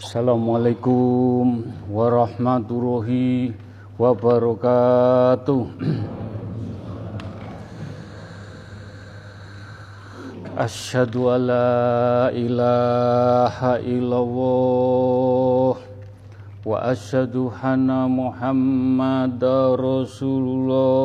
Assalamualaikum warahmatullahi wabarakatuh. Asyhadu an la ilaha illallah wa asyhadu anna Muhammadar Rasulullah.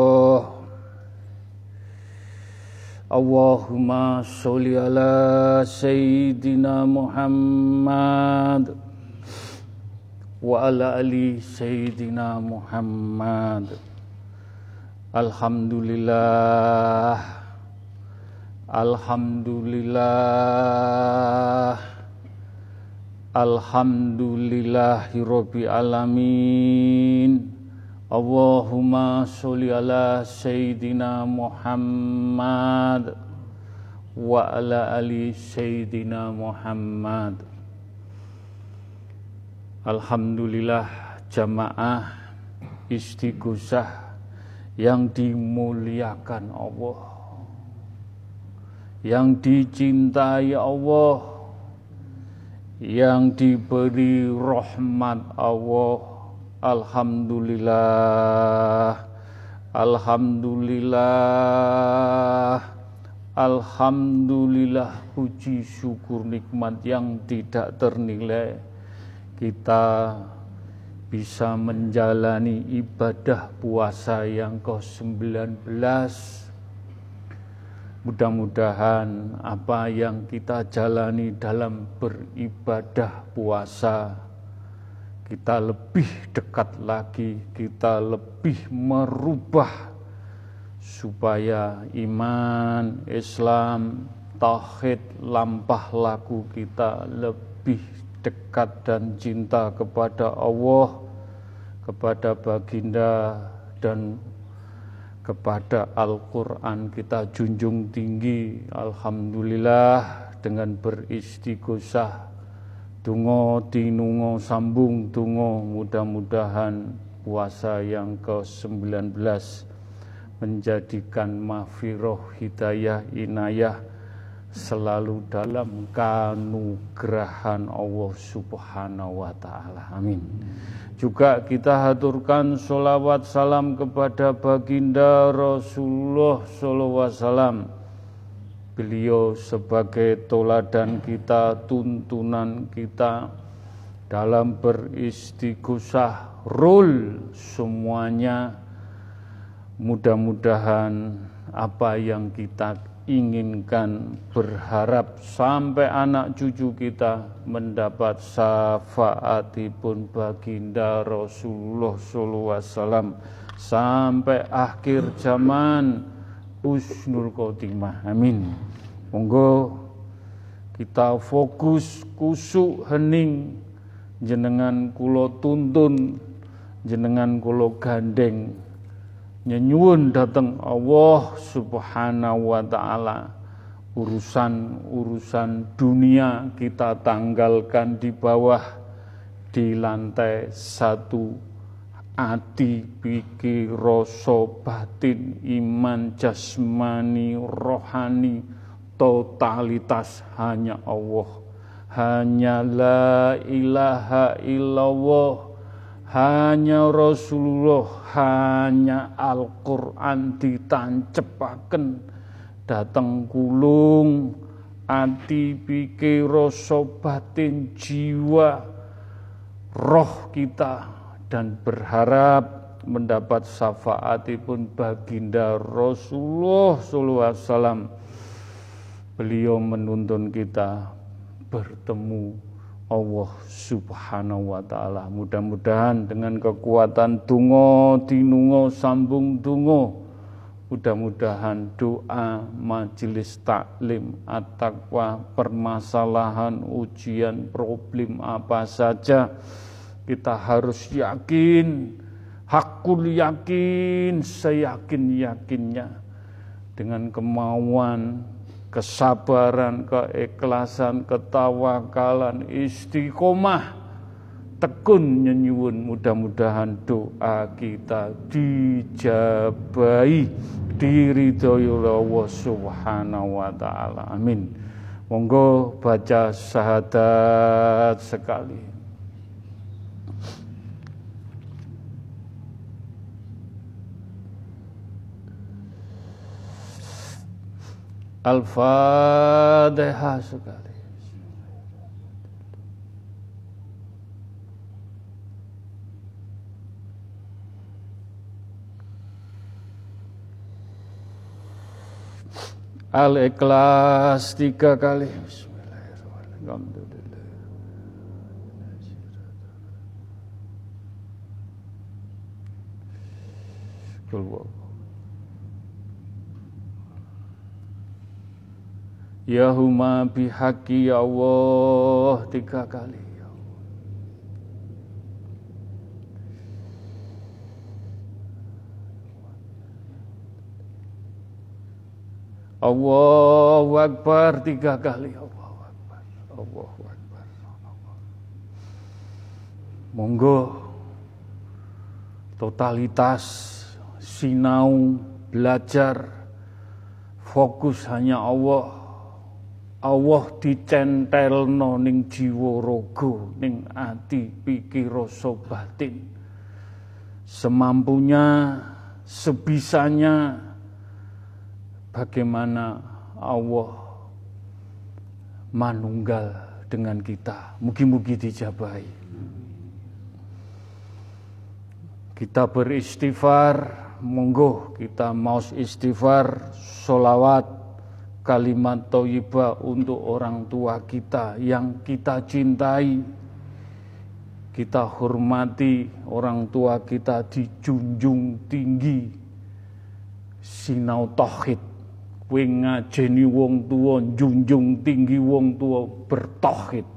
Allahumma sholli ala sayyidina Muhammad wa ala ali sayyidina Muhammad. Alhamdulillah. Alhamdulillah. Alhamdulillahirabbil alamin Allahumma sholli ala sayyidina Muhammad wa ala ali sayyidina Muhammad Alhamdulillah jamaah istighosah yang dimuliakan Allah yang dicintai Allah, yang diberi rahmat Allah. Alhamdulillah, Alhamdulillah, Alhamdulillah, puji syukur nikmat yang tidak ternilai. Kita bisa menjalani ibadah puasa yang ke-19 Mudah-mudahan apa yang kita jalani dalam beribadah puasa, kita lebih dekat lagi, kita lebih merubah supaya iman, Islam, tauhid, lampah laku kita lebih dekat dan cinta kepada Allah, kepada baginda dan kepada Al-Quran. Kita junjung tinggi Alhamdulillah dengan beristighosah Tungo tinungo sambung tungo mudah-mudahan puasa yang ke-19 menjadikan mafiroh hidayah inayah selalu dalam kanugrahan Allah subhanahu wa ta'ala amin juga kita haturkan sholawat salam kepada baginda Rasulullah SAW. Beliau sebagai toladan kita, tuntunan kita dalam beristighosah, rule semuanya. Mudah-mudahan apa yang kita inginkan berharap sampai anak cucu kita mendapat syafaatipun baginda Rasulullah SAW sampai akhir zaman usnul khotimah amin. Monggo kita fokus kusuk hening jenengan kulo tuntun jenengan kulo gandeng. Nyenyuun datang Allah Subhanahu wa taala. Urusan-urusan dunia kita tanggalkan di bawah di lantai satu hati pikir rasa batin iman jasmani rohani totalitas hanya Allah. Hanya la ilaha illallah hanya Rasulullah hanya Al-Quran ditancepaken. Datang kulung ati pikir rasa batin jiwa roh kita dan berharap mendapat syafaatipun baginda Rasulullah sallallahu alaihi wasallam beliau menuntun kita bertemu Allah Subhanahu wa taala. Mudah-mudahan dengan kekuatan tungo dinungo sambung tungo Mudah-mudahan doa, majelis taklim, at-taqwa, permasalahan, ujian, problem apa saja kita harus yakin, hakul yakin, seyakin-yakinnya dengan kemauan, kesabaran, keikhlasan, ketawakalan, istiqomah tekun nyenyuwun mudah-mudahan doa kita dijabai diridhoi Allah Subhanahu wa taala. Amin. Monggo baca syahadat sekali. Al-Fatihah sekali. Al-Ikhlas tiga kali. Bismillahirrahmanirrahim. Ya huma bihaqi ya Allah tiga kali. Allahu Akbar tiga kali Allahu Akbar Allahu Akbar Monggo. Totalitas sinau belajar fokus hanya Allah Allah dicentelno ning jiwa raga ning ati pikir rasa batin semampunya sebisanya bagaimana Allah manunggal dengan kita. Mugi-mugi dijabai. Kita beristighfar, monggo kita mau istighfar, solawat, kalimat toyibah untuk orang tua kita yang kita cintai. Kita hormati orang tua kita dijunjung tinggi sinau tauhid kowe ngajeni wong tua, junjung tinggi wong tua bertauhid.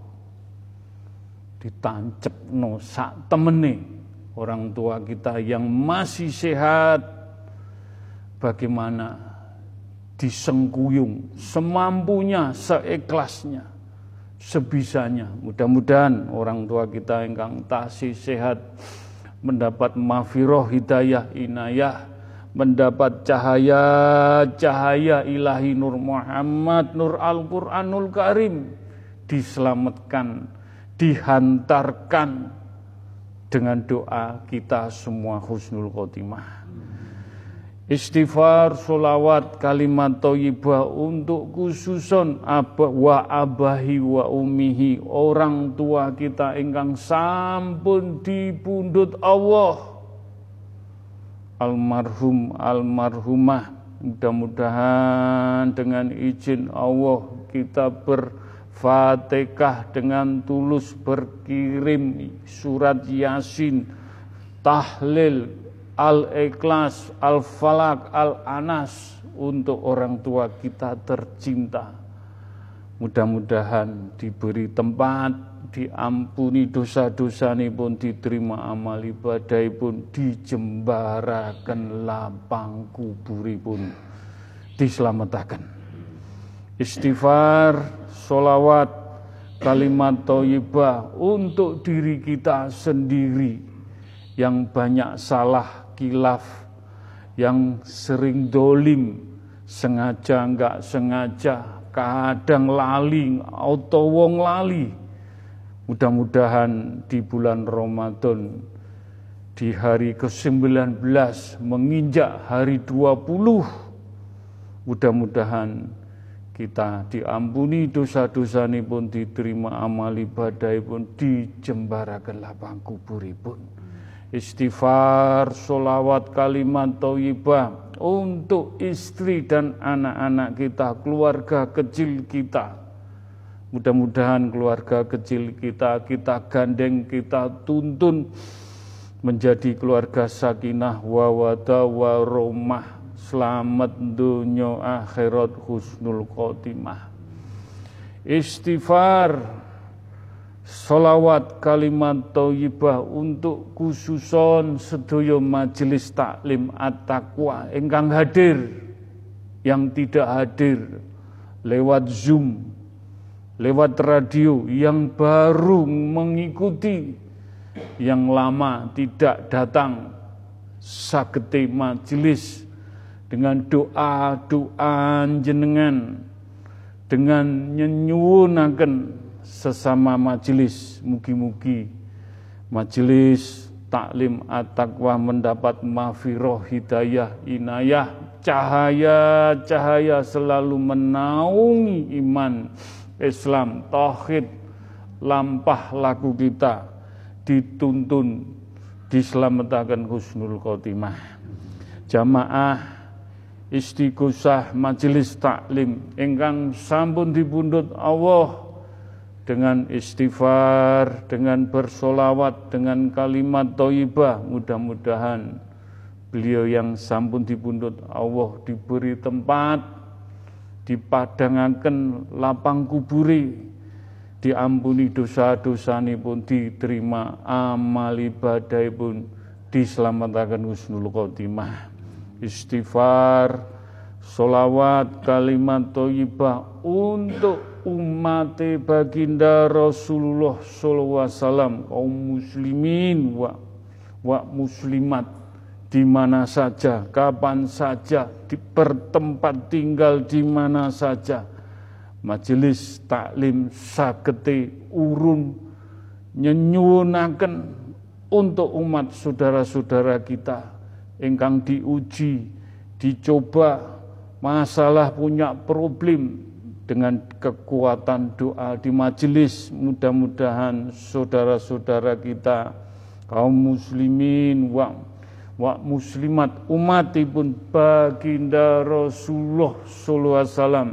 Ditancep sak temene orang tua kita yang masih sehat bagaimana disengkuyung semampunya, seikhlasnya, sebisanya. Mudah-mudahan orang tua kita yang tasih sehat mendapat mafiroh hidayah inayah mendapat cahaya-cahaya ilahi Nur Muhammad, Nur Al-Quranul Karim, diselamatkan, dihantarkan dengan doa kita semua husnul khotimah. Istighfar, solawat, kalimat toyibah untuk khususon abah wa abahi wa umihi orang tua kita ingkang sampun dipundut Allah. Almarhum almarhumah mudah-mudahan dengan izin Allah kita berfatihah dengan tulus berkirim surat yasin tahlil al-ikhlas al-falak al-anas untuk orang tua kita tercinta. Mudah-mudahan diberi tempat diampuni dosa-dosa pun diterima amal ibadah pun dijembarakan lapang kuburi pun diselamatkan. Istighfar solawat kalimat toyibah untuk diri kita sendiri. Yang banyak salah kilaf yang sering dolim sengaja enggak sengaja kadang lali atau wong lali. Mudah-mudahan di bulan Ramadan di hari ke-19 menginjak hari 20 mudah-mudahan kita diampuni dosa-dosa ini pun diterima amal ibadah pun dijembarakan lapang kubur pun istighfar, solawat, kalimat toyibah untuk istri dan anak-anak kita, keluarga kecil kita, Mudah-mudahan keluarga kecil kita, kita gandeng, kita tuntun menjadi keluarga sakinah wa wada wa romah, selamat dunia akhirat husnul khotimah. Istighfar Salawat kalimat thayyibah untuk khususon sedoyo majelis taklim at-taqwa. Ingkang hadir yang tidak hadir lewat Zoom, lewat radio yang baru mengikuti yang lama tidak datang. Sagete majelis dengan doa-doa jenengan dengan nyenyunaken sesama majelis mugi-mugi majelis taklim at-taqwa mendapat mafiroh hidayah inayah cahaya-cahaya selalu menaungi iman Islam. Tauhid lampah laku kita dituntun diselamatkan husnul khotimah. Jamaah istighosah majelis taklim ingkang sampun dipundhut Allah dengan istighfar, dengan bersolawat, dengan kalimat toibah. Mudah-mudahan beliau yang sampun dipundut Allah diberi tempat, dipadangaken lapang kuburi, diampuni dosa-dosa pun diterima amal ibadah pun diselamatkan husnul khotimah. Istighfar, solawat, kalimat toibah untuk umat baginda Rasulullah sallallahu alaihi wasallam kaum muslimin wa wa muslimat di mana saja, kapan saja, di bertempat tinggal di mana saja. Majelis taklim sagete urun nyenyunaken untuk umat saudara-saudara kita ingkang diuji, dicoba masalah punya problem dengan kekuatan doa di majelis mudah-mudahan saudara-saudara kita kaum muslimin wa wa muslimat umatipun baginda Rasulullah sallallahu alaihi wasallam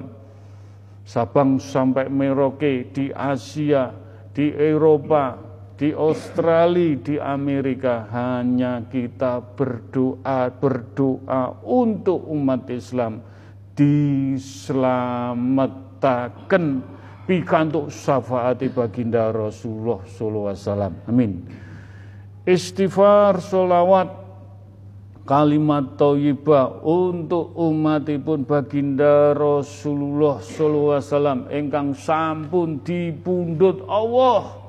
Sabang sampai Merauke di Asia, di Eropa, di Australia, di Amerika hanya kita berdoa berdoa untuk umat Islam diselamatkan pikantuk syafaati baginda Rasulullah sallallahu alaihi wasallam. Amin. Istighfar solawat kalimat thayyibah untuk umatipun baginda Rasulullah sallallahu alaihi wasallam ingkang sampun dipundhut Allah.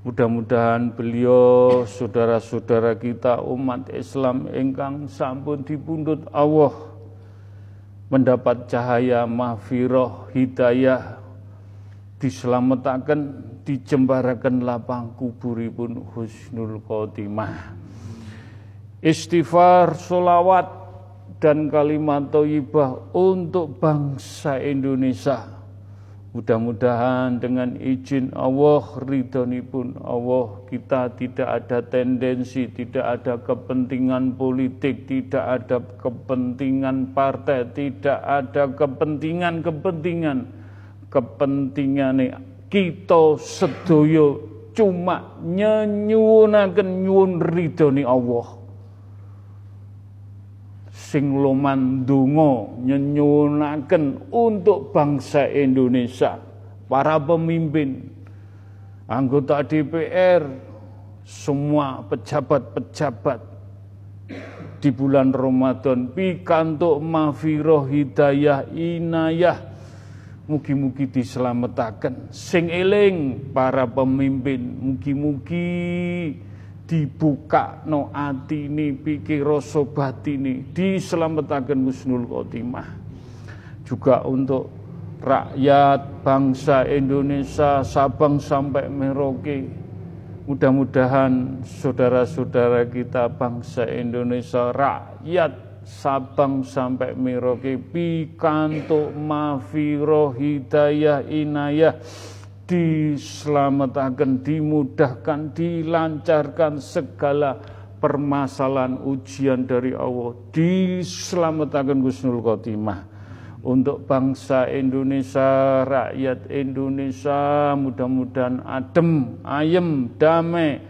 Mudah-mudahan beliau saudara-saudara kita umat Islam ingkang sampun dipundhut Allah mendapat cahaya mahfiroh hidayah diselamatkan dijembarakan lapang kuburipun husnul khotimah. Istighfar solawat dan kalimat thayyibah untuk bangsa Indonesia Mudah-mudahan dengan izin Allah, pun Allah, kita tidak ada tendensi, tidak ada kepentingan politik, tidak ada kepentingan partai, tidak ada kepentingan-kepentingan. Kepentingan kita sedoyo cuma nyenyunaken nyuwun ridhoni Allah sing loman donga nyenyunaken untuk bangsa Indonesia, para pemimpin, anggota DPR, semua pejabat-pejabat. Di bulan Ramadan pikantuk mafiroh hidayah inayah mugi-mugi diselamatkan. Sing eling para pemimpin mugi-mugi dibuka no atini pikir batini diselamatkan husnul khotimah. Juga untuk rakyat bangsa Indonesia Sabang sampai Merauke. Mudah-mudahan saudara-saudara kita bangsa Indonesia rakyat Sabang sampai Merauke pikantuk mafiroh hidayah inayah diselamatkan, dimudahkan, dilancarkan segala permasalahan ujian dari Allah. Diselamatkan Gusnul Khotimah. Untuk bangsa Indonesia, rakyat Indonesia mudah-mudahan adem, ayem, damai,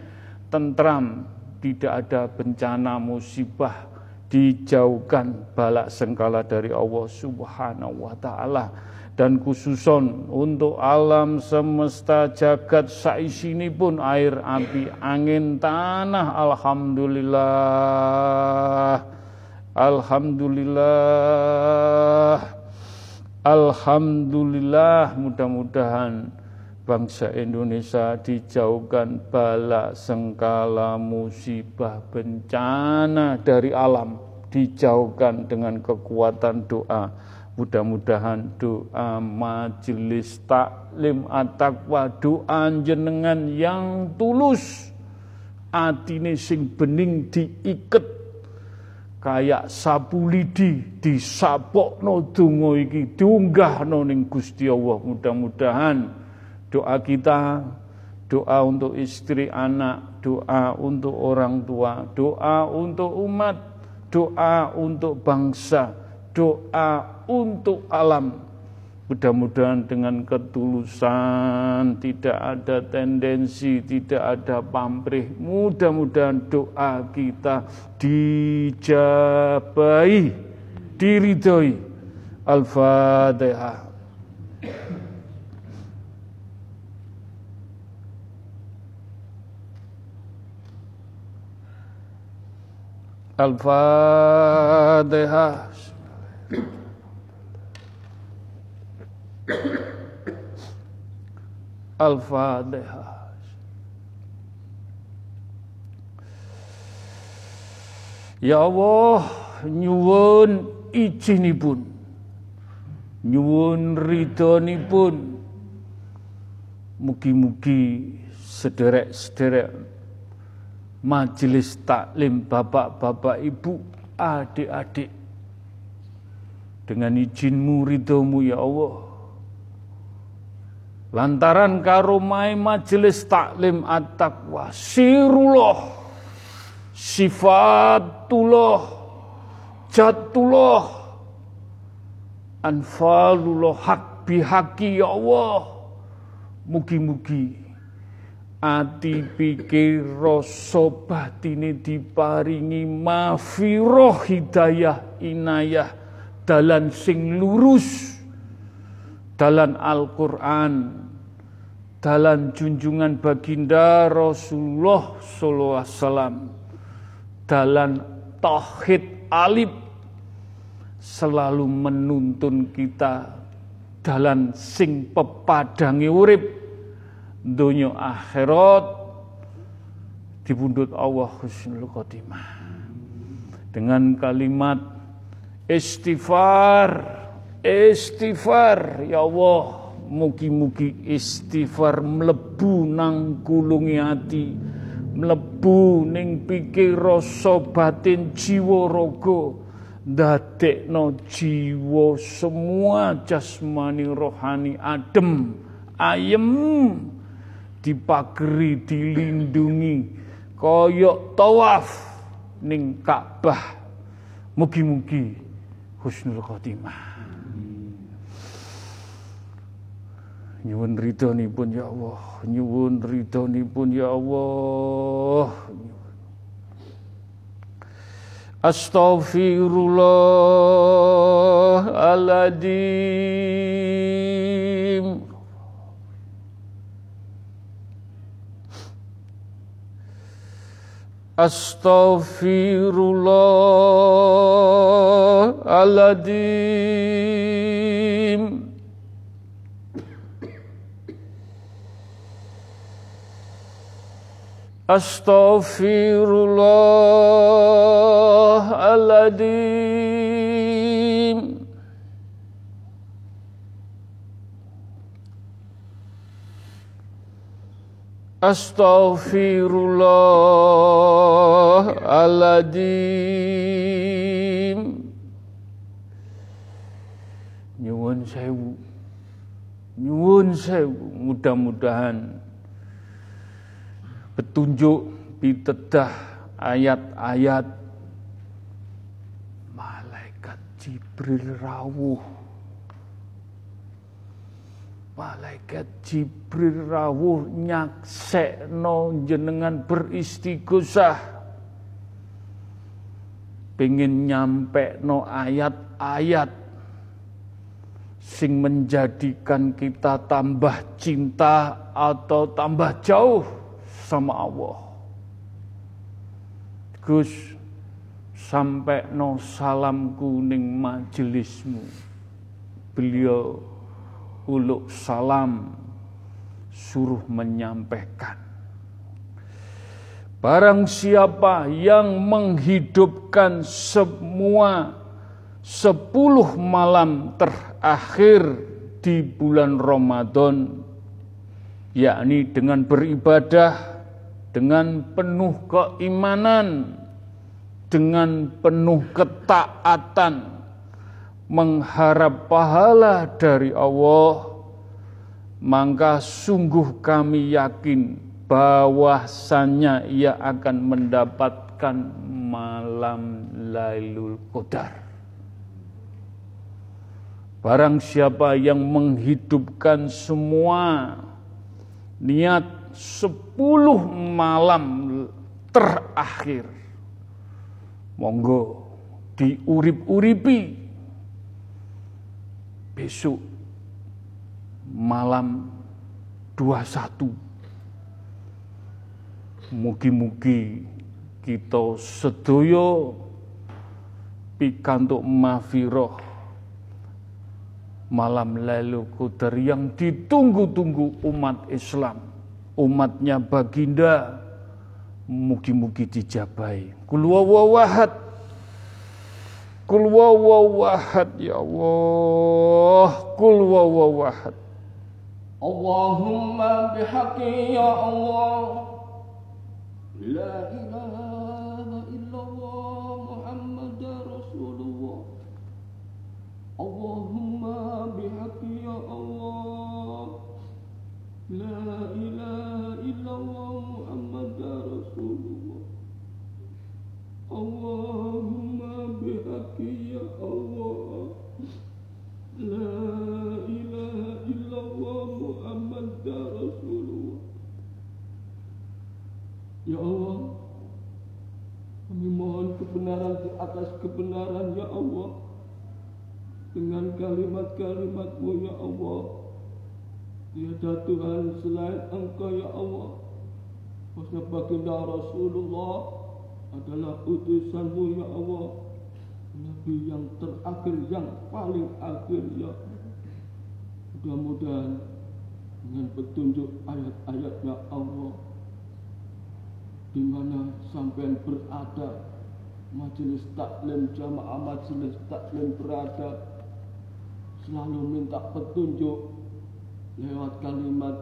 tentram, tidak ada bencana musibah dijauhkan balak sengkala dari Allah Subhanahu wa taala dan khususon untuk alam semesta jagat saisini pun air api angin tanah. Alhamdulillah. Alhamdulillah. Alhamdulillah. Mudah-mudahan bangsa Indonesia dijauhkan bala sengkala musibah bencana dari alam. Dijauhkan dengan kekuatan doa Mudah-mudahan doa majelis taklim at-taqwa doa jenengan yang tulus. Atine sing bening diiket. Kayak sapu lidi disapokno donga iki diunggahno ning Gusti Allah. Mudah-mudahan doa kita doa untuk istri anak doa untuk orang tua doa untuk umat doa untuk bangsa doa untuk alam. Mudah-mudahan dengan ketulusan, tidak ada tendensi, tidak ada pamrih. Mudah-mudahan doa kita dijabai, diridhoi. Al-Fatihah. Al-Fatihah. Al-Fatihah. Ya Allah, nyuwun izinipun. Nyuwun ridhonipun. Mugi-mugi sederek-sederek majelis taklim bapak-bapak ibu, adik-adik. Dengan izinmu ridhomu ya Allah. Lantaran karomai majelis taklim at-taqwa sirullah sifatullah jatullah anfalullah hak bihaki ya Allah. Mugi-mugi ati pikir rasa batine diparingi mafiroh hidayah inayah dalan sing lurus dalan Al-Quran dalam junjungan baginda Rasulullah sallallahu alaihi wasallam dalam tauhid alif selalu menuntun kita dalam sing pepadangi urip dunia akhirat dibundut Allah husnul khotimah. Dengan kalimat istighfar istighfar. Ya Allah Mugi-mugi istighfar mlebu nang kulungi ati, mlebu ning pikir rasa batin jiwa raga, ndadekno jiwa semua jasmani rohani adem, ayem, dipageri, dilindungi, koyok tawaf ning Ka'bah. Mugi-mugi husnul khotimah. Nyuwun pun ya Allah, nyuwun pun ya Allah. Astaghfirullahaladzim Astaghfirullahaladzim Astaghfirullahaladzim Astaghfirullahaladzim Nyuwun sewu. Nyuwun sewu. Mudah-mudahan petunjuk pitedah ayat-ayat malaikat Jibril rawuh malaikat Jibril rawuh nyaksekno jenengan beristighosah pengen nyampe no ayat-ayat sing menjadikan kita tambah cinta atau tambah jauh sama Allah. Gus sampai no salam kuning majelismu. Beliau uluk salam suruh menyampaikan. Barang siapa yang menghidupkan semua sepuluh malam terakhir di bulan Ramadan, yakni dengan beribadah, dengan penuh keimanan, dengan penuh ketaatan, mengharap pahala dari Allah, maka sungguh kami yakin bahwasanya ia akan mendapatkan malam Lailul Qadar. Barang siapa yang menghidupkan semua niat sepuluh malam terakhir, monggo diurip-uripi besok malam 21 mugi-mugi kita sedoyo pikantuk mafiroh malam lalu Qadar yang ditunggu-tunggu umat Islam umatnya baginda mugi-mugi dijabai. Kul wawahad kul wawahad ya Allah kul wawahad Allahumma bihaqi ya Allah لا إله atas kebenaran ya Allah. Dengan kalimat-kalimatmu ya Allah. Tiada Tuhan selain Engkau ya Allah. Bahwa baginda Rasulullah adalah utusanmu ya Allah. Nabi yang terakhir, yang paling akhir ya Mudah-mudahan dengan petunjuk ayat-ayatnya Allah di mana sampai berada majelis taklim jamaah majelis taklim berada. Selalu minta petunjuk lewat kalimat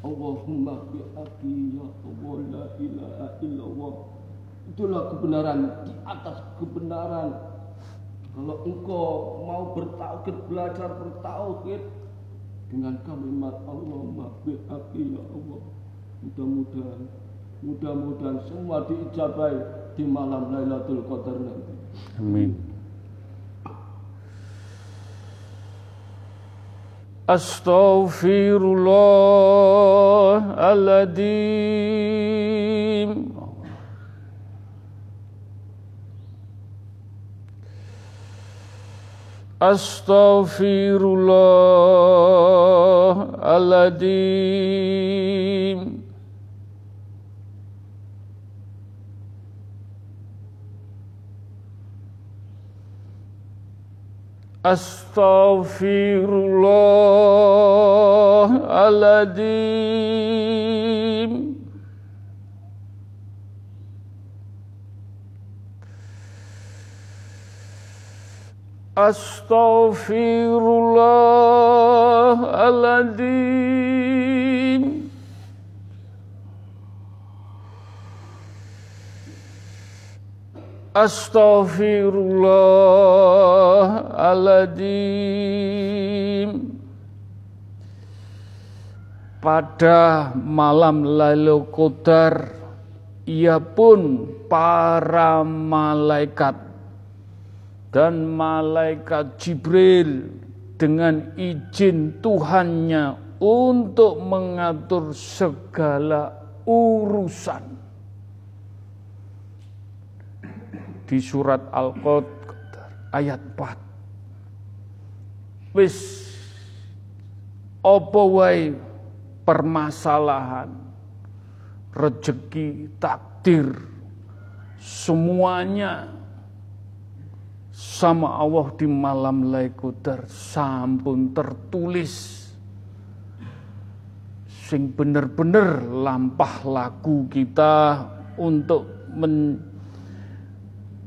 Allahumma bi'aki ya Allah la ilaha illallah. Itulah kebenaran di atas kebenaran. Kalau engkau mau bertauhid belajar bertauhid dengan kalimat Allahumma bi'aki ya Allah. Mudah-mudahan Mudah-mudahan semua diijabai di malam Lailatul Qadar nanti. Amin. Astaghfirullahaladzim Astaghfirullahaladzim Astaghfirullahaladzim Astaghfirullahaladzim Astaghfirullahaladzim Pada malam lalu Qadar Ia pun para malaikat Dan malaikat Jibril Dengan izin Tuhannya Untuk mengatur segala urusan di surat Al-Qadar ayat 4. Wis apa wae permasalahan rezeki takdir semuanya sama Allah di malam Laiqadar sampun tertulis sing bener-bener lampah lagu kita untuk men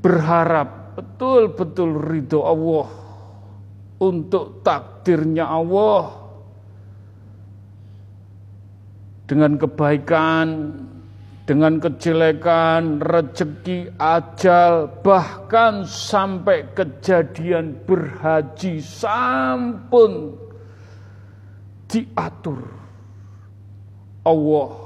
berharap betul-betul ridho Allah untuk takdirnya Allah. Dengan kebaikan, dengan kejelekan, rezeki, ajal, bahkan sampai kejadian berhaji sampun diatur. Allah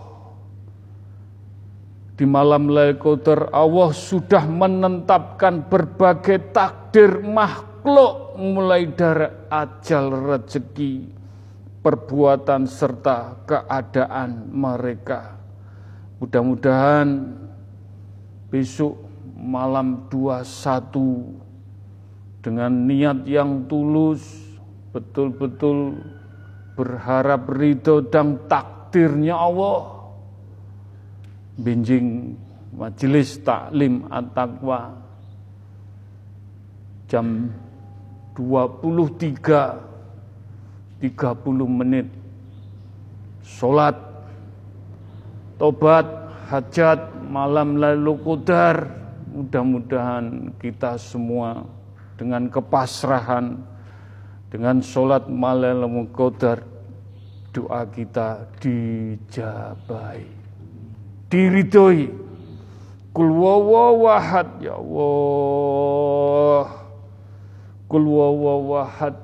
di malam Lailatul Allah sudah menetapkan berbagai takdir makhluk mulai dari ajal rezeki, perbuatan serta keadaan mereka. Mudah-mudahan besok malam 21 dengan niat yang tulus betul-betul berharap ridho dan tak takdirnya Allah. Binjing majelis taklim at-taqwa. Jam 23 30 menit. Sholat tobat hajat malam lalu kudar mudah-mudahan kita semua dengan kepasrahan dengan sholat malam qadar doa kita dijabai, diridhoi. Kul wawahad ya Allah. Kul wawahad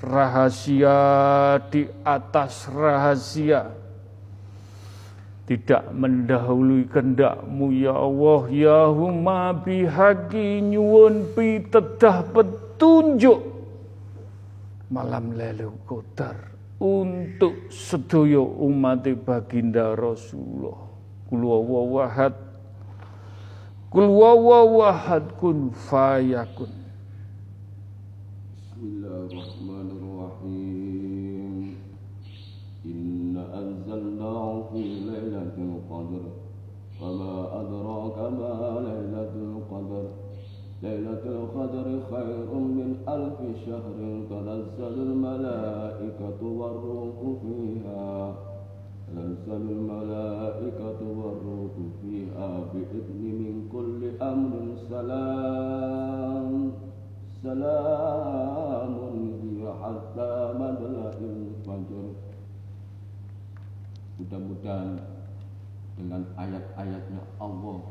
rahasia di atas rahasia tidak mendahului kendakmu ya Allah ya huma bihaqi nyuwun pitedah petunjuk malam lelu kotar untuk sedaya umat baginda Rasulullah. Kul wawahad Kul wawahad kun fayakun. Bismillahirrahmanirrahim. Inna anzalnahu fi lailatul qadr. Wa ma adraka ma lailatul qadr. ليلة القدر خير من ألف شهر تنزل الملائكة والروح فيها تنزل الملائكة والروح فيها بإذن من كل أمر سلام سلام هي حتى مدلع الفجر Mudah-mudahan dengan ayat-ayatnya Allah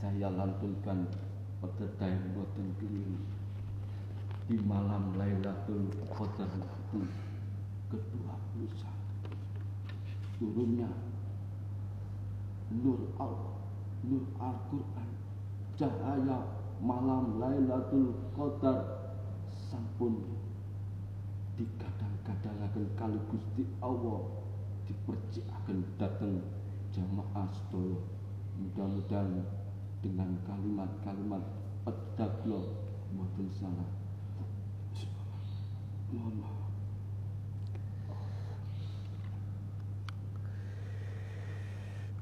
saya lantunkan pekerja yang boten keliru di malam Lailatul Qadar itu kedua lusa turunnya nur Allah nur Al-Quran cahaya malam Lailatul Qadar sampun digadang-gadangaken kali Gusti Allah dipercikaken datang jamaah sedaya mudah-mudahan dengan kalimat-kalimat pedaglo maupun salah. Mohon maaf.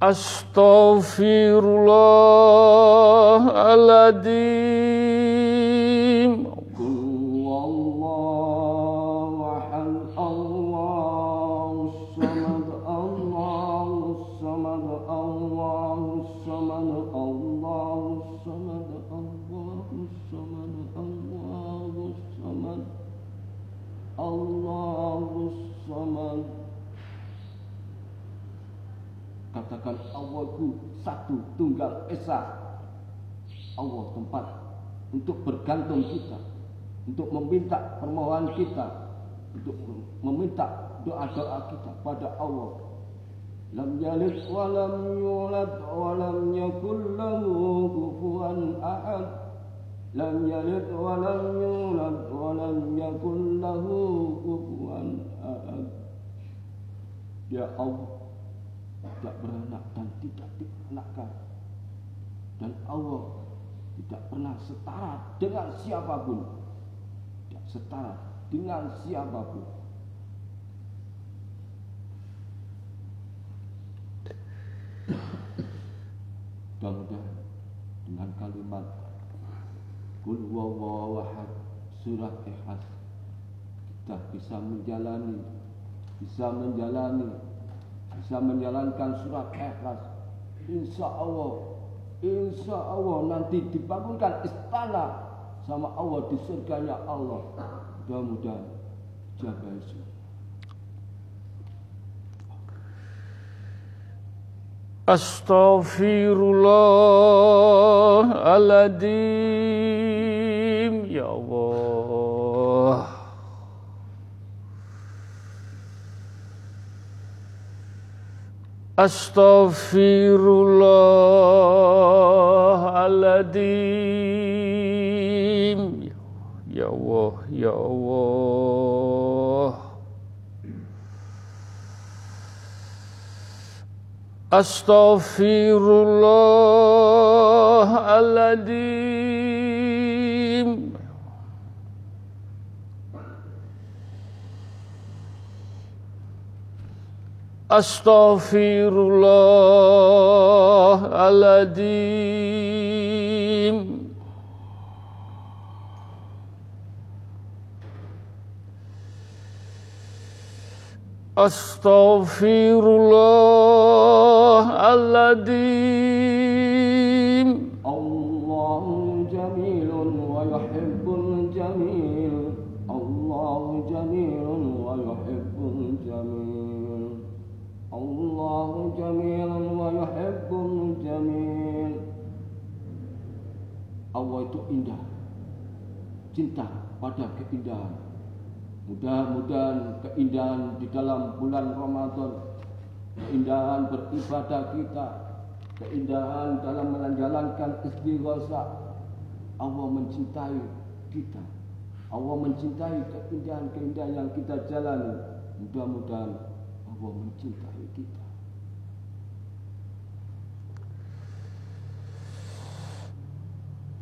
Astaghfirullahaladzim satu tunggal esa. Allah tempat untuk bergantung kita, untuk meminta permohonan kita, untuk meminta doa-doa kita pada Allah. Lam yalid wa lam yulad wa lam yakul lahu kufuwan ahad. Lam yalid wa lam yulad wa lam yakul lahu kufuwan ahad. Ya Allah tidak beranak dan tidak Dan Allah tidak pernah setara dengan siapa pun. Tidak setara dengan siapa pun. Mudah-mudahan dengan kalimat Kul wawawahad surat ikhlas kita bisa menjalani bisa menjalani bisa menjalankan surat ikhlas insya Allah Insya Allah nanti dibangunkan istana sama Allah di surganya Allah. Mudah-mudahan jaga itu. Astaghfirullahaladzim Astaghfirullahaladzim Ya Allah, Ya Allah Astaghfirullahaladzim Astaghfirullahaladzim Astaghfirullahaladzim cinta pada keindahan. Mudah-mudahan keindahan di dalam bulan Ramadan keindahan beribadah kita keindahan dalam menjalankan istighosa Allah mencintai kita. Allah mencintai keindahan-keindahan yang kita jalani. Mudah-mudahan Allah mencintai kita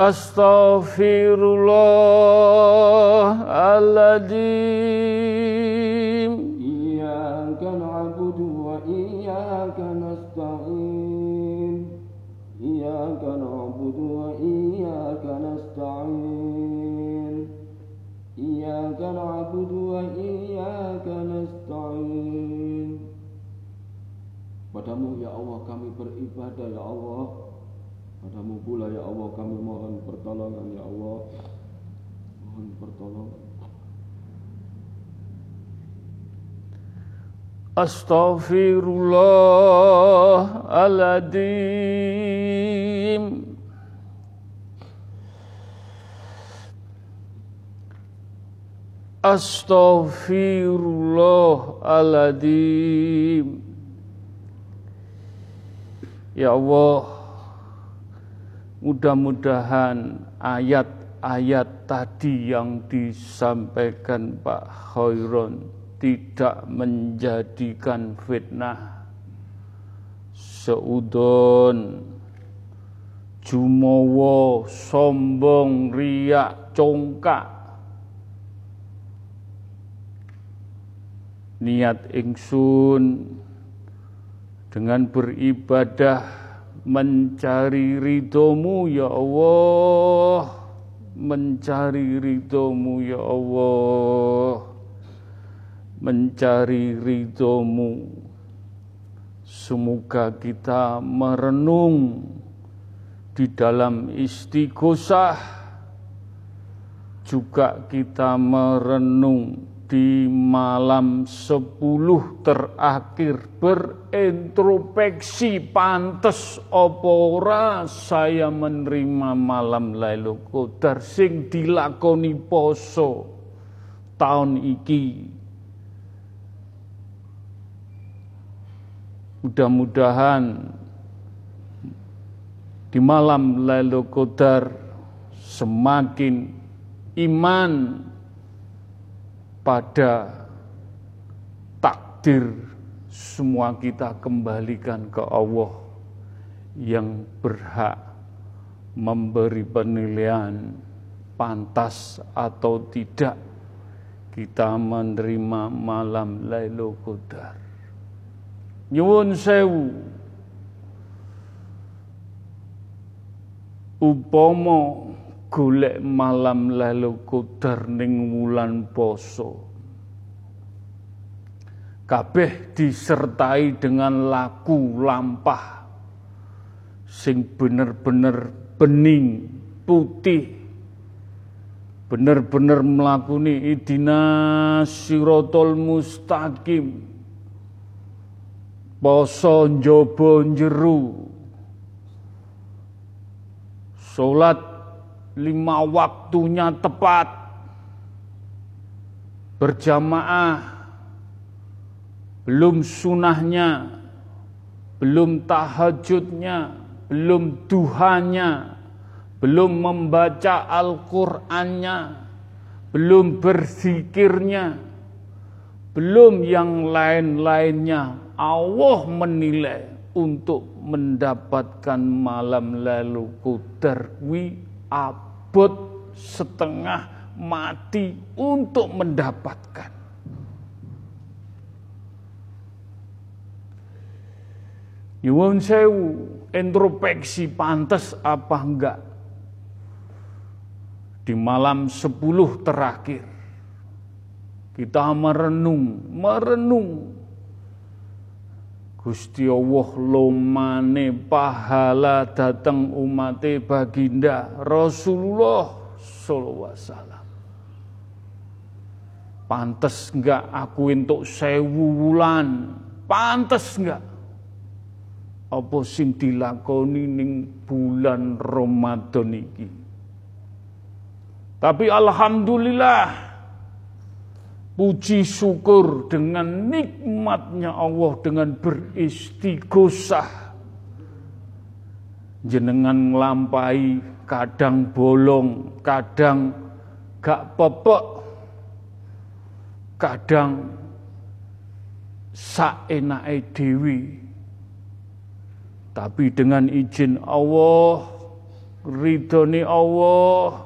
Astaghfirullahaladzim Iyaka na'budu wa iyaka nasta'in. Iyaka na'budu wa iyaka nasta'in. Iyaka na'budu wa iyaka nasta'in. Padamu ya Allah kami beribadah ya Allah. Padamu pula ya Allah kami mohon pertolongan ya Allah. Mohon pertolongan. Astaghfirullahaladzim Astaghfirullahaladzim Ya Allah Mudah-mudahan ayat-ayat tadi yang disampaikan Pak Khairon tidak menjadikan fitnah. Seudon jumowo sombong riak congkak. Niat ingsun dengan beribadah mencari ridhomu ya Allah. Mencari ridhomu ya Allah. Mencari ridhomu semoga kita merenung di dalam istighosah. Juga kita merenung di malam sepuluh terakhir berintrospeksi pantes opora saya menerima malam Lailatul Qadar sing dilakoni poso. Tahun iki mudah-mudahan di malam Qadar semakin iman pada takdir semua kita kembalikan ke Allah yang berhak memberi penilaian pantas atau tidak kita menerima malam Lailatul Qadar. Nyuwun sewu upomo golek malam lalu Qadar ning wulan poso. Kabeh disertai dengan laku lampah sing bener-bener bening, putih. Bener-bener melakuni idina sirotol mustaqim. Poso njobo jeru. Salat lima waktunya tepat, berjamaah, belum sunahnya, belum tahajudnya, belum duhanya, belum membaca Al-Qur'annya, belum berzikirnya, belum yang lain-lainnya. Allah menilai untuk mendapatkan malam lalu kudarwi abot setengah mati untuk mendapatkan. Nyuwun sewu, introspeksi pantas apa enggak? Di malam sepuluh terakhir, kita merenung, merenung Gusti Allah lomane pahala datang umat baginda Rasulullah sallallahu alaihi wasallam. Pantes enggak aku untuk sewu wulan? Pantes enggak? Apa sing dilakoni ning bulan Ramadan iki? Tapi alhamdulillah puji syukur dengan nikmatnya Allah dengan beristighosah. Jenengan nglampahi kadang bolong kadang gak pepek kadang saenake dewi tapi dengan izin Allah ridhoni Allah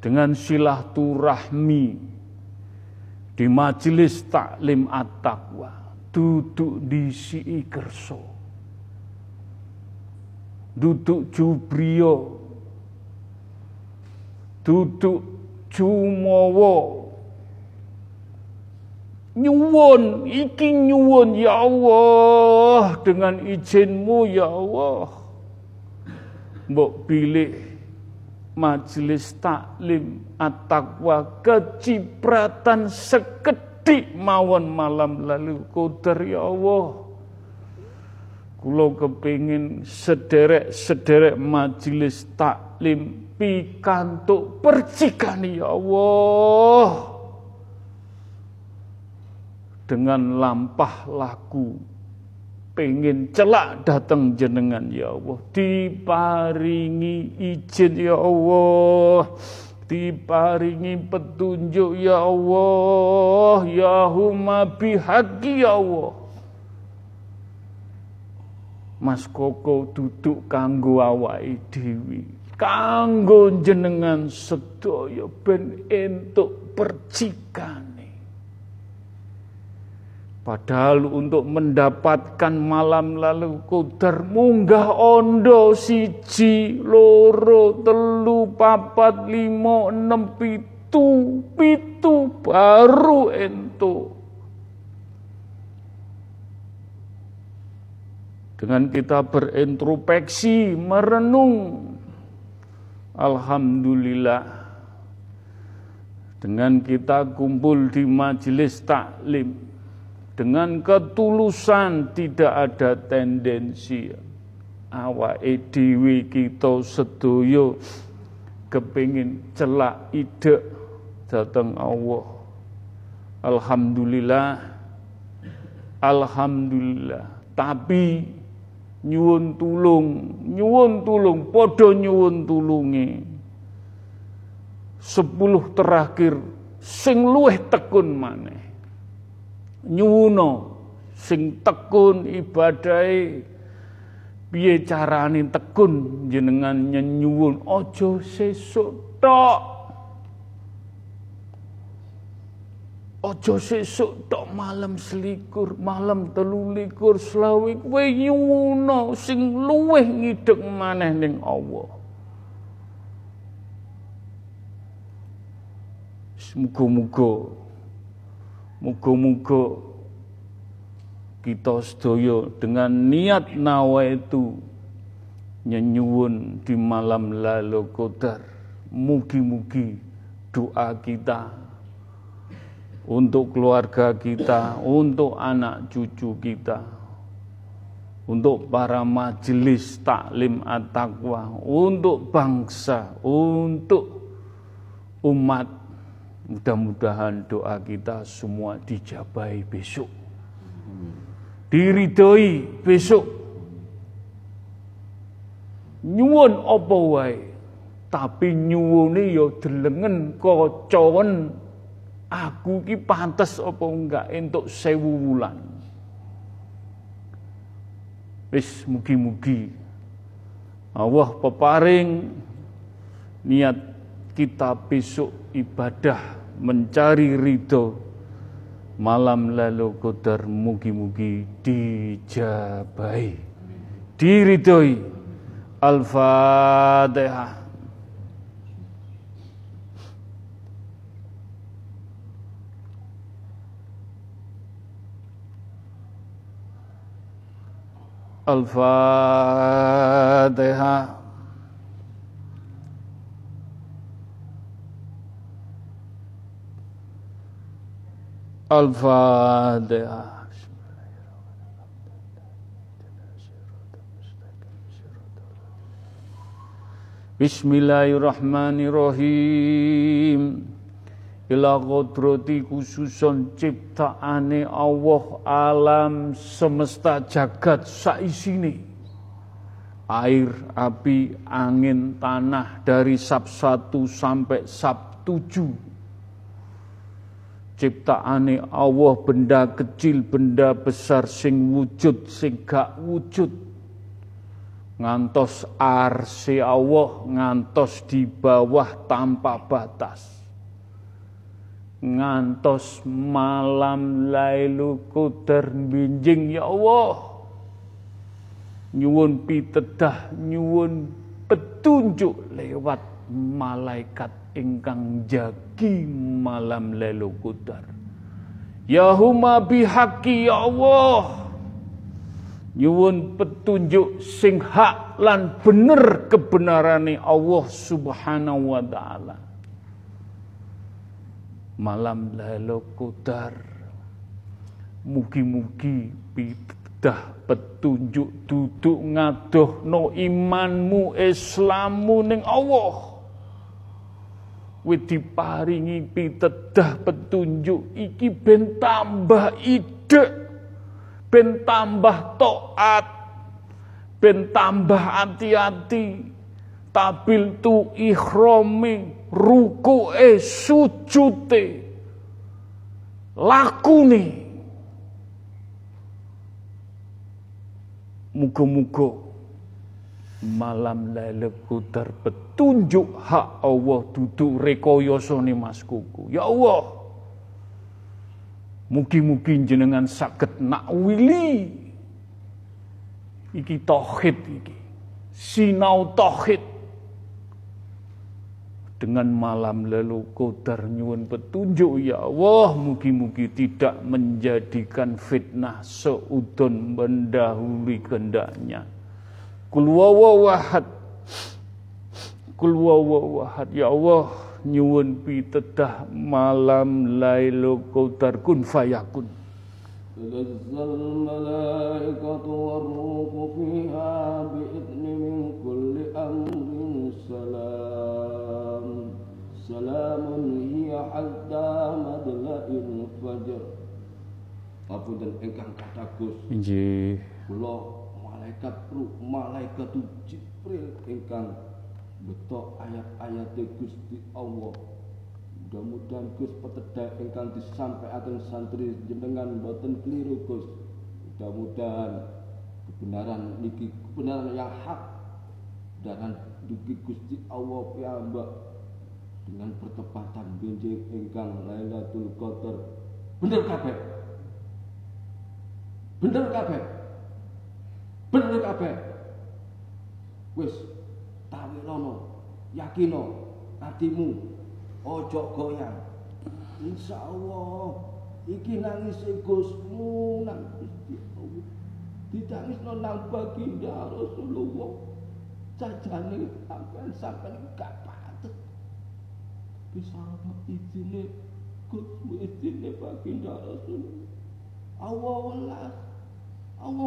dengan silaturahmi di majelis taklim at-taqwa duduk di si kerso duduk jubrio duduk jumowo. Nyuwun iki nyuwun ya Allah dengan izinmu ya Allah. Mbok pilih majelis taklim at-taqwa kecipratan sekedik mawon malam lalu. Qadar ya Allah. Kula kepingin sederek-sederek majelis taklim pikantuk percikani ya Allah. Dengan lampah laku pengen celak datang jenengan ya Allah. Diparingi izin ya Allah. Diparingi petunjuk ya Allah. Ya huma bihaqi ya Allah. Mas Koko duduk kanggo awake dhewe. Kanggo jenengan sedaya ben entuk percikane Padahal untuk mendapatkan malam lalu kudar munggah ondo siji loro telu papat limo enam pitu pitu baru ento. Dengan kita berintrospeksi, merenung, Alhamdulillah dengan kita kumpul di majelis taklim dengan ketulusan tidak ada tendensi. Awak dhewe kita sedoyo kepingin celak ide datang Allah. Alhamdulillah. Alhamdulillah. Tapi nyuwun tulung nyuwun tulung podo nyuwun tulungi sepuluh terakhir sing luweh tekun maneh nyuwuno. Sing tekun ibadai piye carane tekun jenengan nyenyuwun aja sesuk tok. Aja sesuk tok malam selikur malam telulikur selawe kowe nyuwuno sing luweh ngidek maneh ning Allah. Muga-muga Muga-muga kita sedaya dengan niat nawa itu nyenyuwun di malam lalu qadar. Mugi-mugi doa kita untuk keluarga kita, untuk anak cucu kita, untuk para majelis taklim at-taqwa, untuk bangsa, untuk umat Mudah-mudahan doa kita semua dijabai besok. Diridhoi besok. Nyuwun apa wae, tapi nyuwune ya delengen kacawen aku ki pantes apa enggak entuk sewu wulan. Wis mugi-mugi Allah peparing niat kita besok ibadah mencari ridho. Malam lalu kodar mugi-mugi dijabai diridhoi. Al-fatihah. Al-Fatihah Al-Fatihah. Bismillahirrahmanirrahim. Ila kodrati khususon ciptaane Allah alam semesta jagat saisini. Air, api, angin, tanah dari sab satu sampai sab tujuh ciptaane Allah benda kecil benda besar sing wujud sing gak wujud. Ngantos arsi Allah ngantos di bawah tanpa batas. Ngantos malam lailu qadar binjing ya Allah. Nyuwun pitedah nyuwun petunjuk lewat malaikat ingkang jagi malam lelu kudar. Ya huma bihaqi ya Allah. Nyuwun petunjuk sing hak lan bener kebenarane Allah Subhanahu wa taala. Malam lelu kudar. Mugi-mugi pidah petunjuk duduk ngadoh no imanmu Islammu ning Allah wis diparingi pitedah petunjuk. Iki ben tambah ide ben tambah taat ben tambah hati-hati. Tabil tu ikhrami ruku'e sujute. Lakune muga-muga malam Lailatul Qadar petunjuk hak Allah duduk rekoyoso nih Mas Kuku. Ya Allah. Mugi-mugi jenengan saged nakwili iki tauhid iki. Sinau tauhid dengan malam lalu qadar nyuwun petunjuk ya Allah mugi-mugi tidak menjadikan fitnah seudon mendahului kehendaknya kul wawahad kul wawahad ya Allah nyuwun pitedah malam lailu qadar kun fayakun تنزل الملائكة والروح فيها بإذن من كل أمر سلام سلام هي حتى مطلع الفجر Apunten ingkang kathah Gus. Nggih. Kula malaikat ruh, malaikat Jibril ingkang betok ayat-ayat Gusti Allah Mudah-mudahan Gus petedak ingkang disampaikan santri jenengan boten keliru Gus. Mudah-mudahan kebenaran niki kebenaran yang hak dan dugi Gusti Allah piyambak dengan pertepatan benjing ingkang Lailatul Qadar. Bener kabeh. Bener kabeh. Bener kabeh. Wis tawilono, yakino atimu ojo goyang. Insya Allah iki nangis Gusmu nang Gusti Allah. Ditangis nang baginda Rasulullah. Jajane sampean sampean gak patut. Bisa ana izine Gusmu izine baginda Rasulullah. Allah welas Allah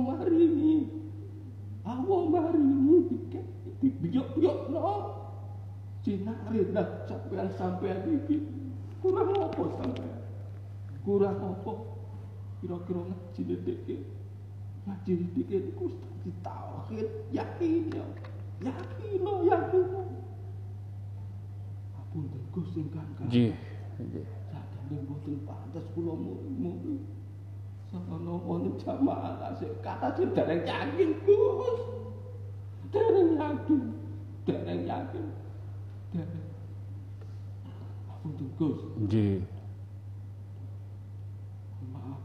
marini Allah marini dibiyok-biyok no sinari dah sampean sampean iki kurang apa sampean kurang apa? Kira-kira ngaji dedeke ngaji dedeke niku di tauhid yakin ya? Yakin no yakin. No apun Gus ingkang nggih nggih sakjane mboten pantes kula murid Jamaah asik kata sing dereng yakin Gus dereng yakin dereng yakin Untuk Gus. Nggih. Maaf.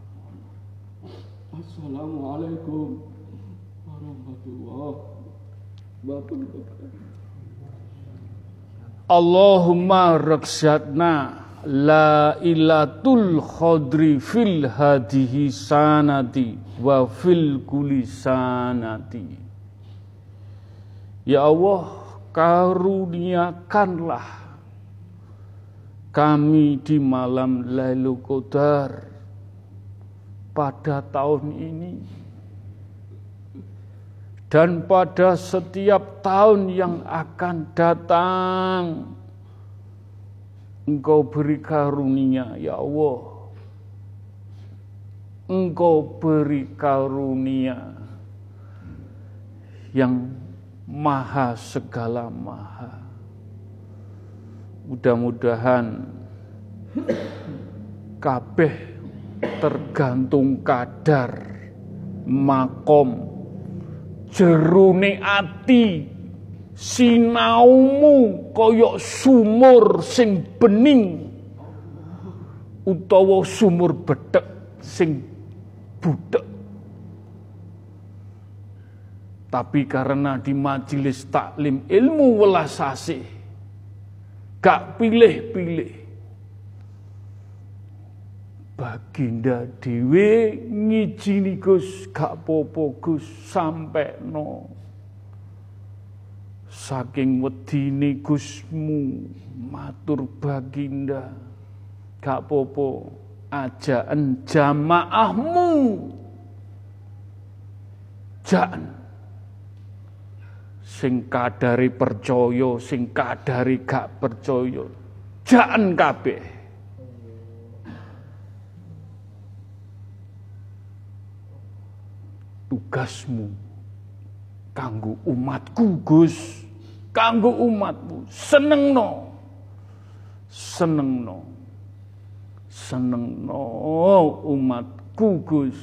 Assalamualaikum warahmatullahi wabarakatuh. Allahumma raksatna la ilatul khadri fil hadihi sanati wa fil kuli sanati. Ya Allah, karuniakanlah kami di malam Lailatul Qadar pada tahun ini dan pada setiap tahun yang akan datang Engkau beri karunia ya Allah Engkau beri karunia yang maha segala maha. Mudah-mudahan kabeh tergantung kadar makom jerune ati sinaumu koyok sumur sing bening utawa sumur bedek sing budek tapi karena di majelis taklim ilmu welas asih, gak pilih-pilih. Baginda dewe ngijini Gus gak popo Gus no. Saking wedine Gusmu matur baginda. Gak popo ajaan jamaahmu. Jangan sing kadari percaya sing kadari gak percaya. Jangan kabeh. Tugasmu kanggo umatku Gus kanggo umatmu. Senengno. Senengno. Senengno umatku Gus.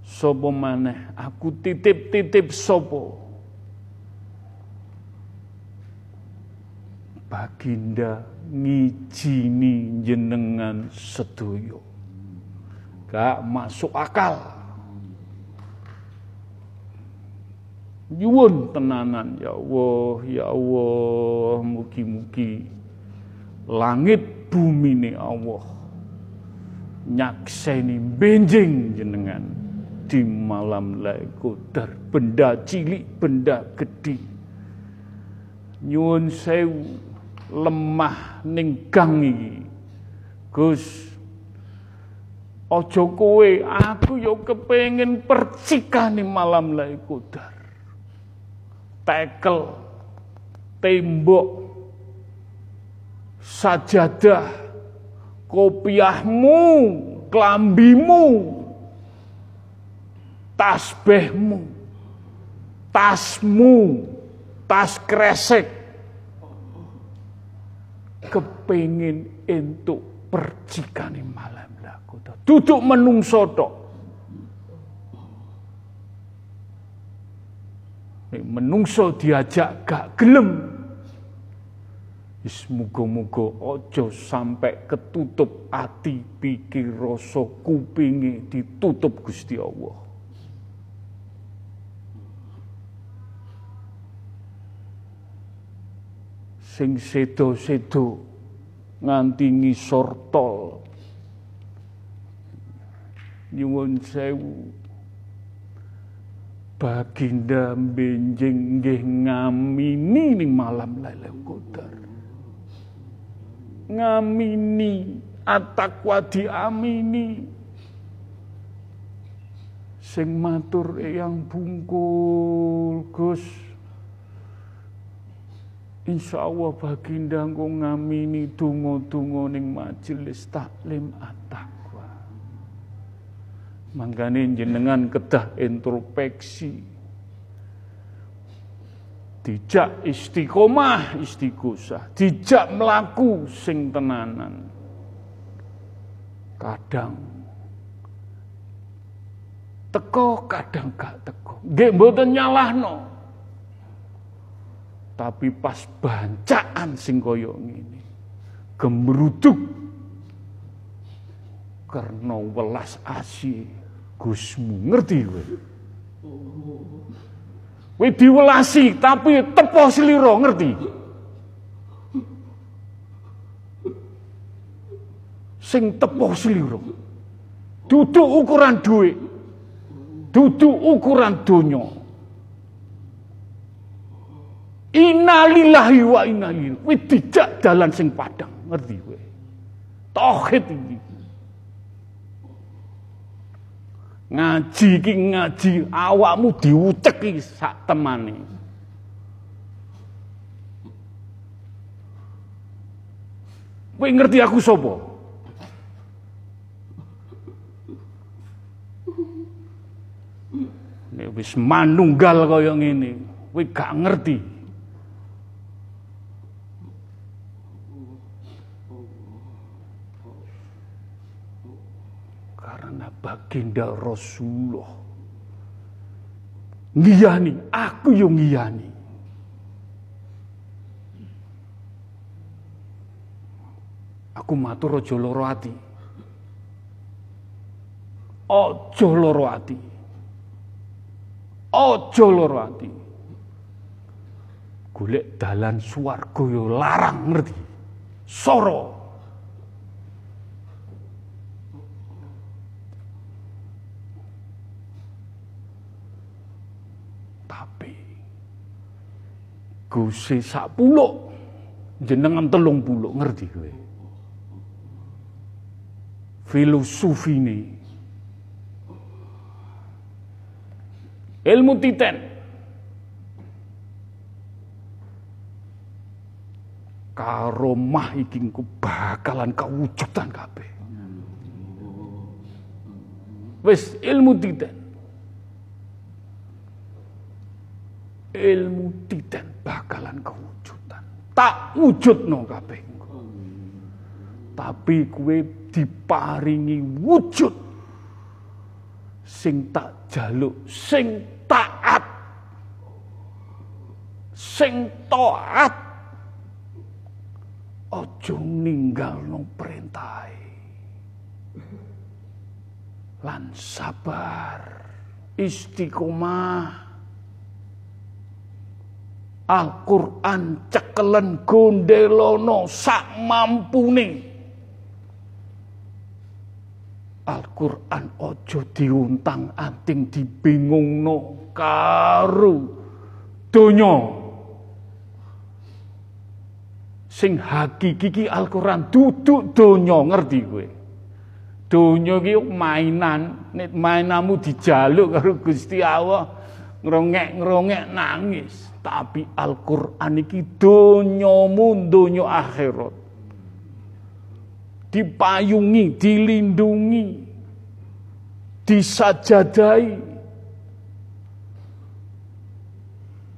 Sapa maneh? Aku titip-titip sapa Baginda ngijini jenengan sedoyo. Gak masuk akal. Nyuwun tenanan ya Allah, ya Allah, mugi-mugi langit bumi ini Allah nyakseni benjing jenengan di malam laikudar benda cilik benda gede nyuwun sewu lemah ning gang iki. Gus Ojo kowe aku yo kepengin percikane malam laikudar tekel, tembok, sajadah, kopiahmu, kelambimu, tasbihmu, tasmu, tas kresek, kepingin entuk percikane malam. Duduk menungso tok. Nek menungso diajak gak gelem. Wis muga-muga aja sampai ketutup ati pikir rasa kupinge ditutup Gusti Allah. Sing sedo-sedo nganti ngisor tol. Nyuwun sewu Baginda benjing nggih ngamini ning malam Lailatul Qadar. Ngamini atakwa diamini. Sing matur yang bungkul Gus. Insya Allah baginda ngamini donga-donga ning majelis taklim atak. Mangkane jenengan kedah introspeksi. Dijak istiqomah, istiqosah, dijak melaku sing tenanan. Kadang teko, kadang gak teko. Nggih mboten nyalahno. Tapi pas bancaan sing kaya ngene, gemruduk karena welas asih Gusmu ngerti kowe. Kowe diwelasi tapi tepo sliro ngerti. Sing tepo sliro. Duduk ukuran duit. Duduk ukuran donya. Innalillahi wa inna ilaihi. Kowe dijak dalan sing padang, ngerti kowe. Tauhid iki. Ngaji ki ngaji awakmu diucek iki sak temane. Kowe ngerti aku sapa? Nek wis manunggal kaya ngene, kowe gak ngerti. Karena baginda Rasulullah ngiyani, aku yang ngiyani. Aku matur aja loro ati. Aja loro ati. Aja loro ati. Golek dalan swarga yo larang ngerti. Soro. Tapi Gusti sak puluk jenengan telung puluk ngerti kowe. Filosofi ini ilmu titen karomah iki bakalan kawujudan kabeh. Wis ilmu titen ilmu titen bakalan kewujudan. Tak wujudno kabeh engko. Tapi kue diparingi wujud sing tak jaluk, sing taat, sing taat. Ojo ninggal no perintah. lan sabar istiqomah Al-Quran cekelen gondelono sak mampune. Al-Quran ojo diuntang anting dibingungno karo donya. Sing hakiki ki Al-Quran duduk donya ngerti kowe? Donya ki mainan nek mainamu dijaluk karo Gusti Allah ngrongek-ngrongek nangis tapi Al-Qur'an iki donyamu donya akhirat. Dipayungi, dilindungi, disajadai.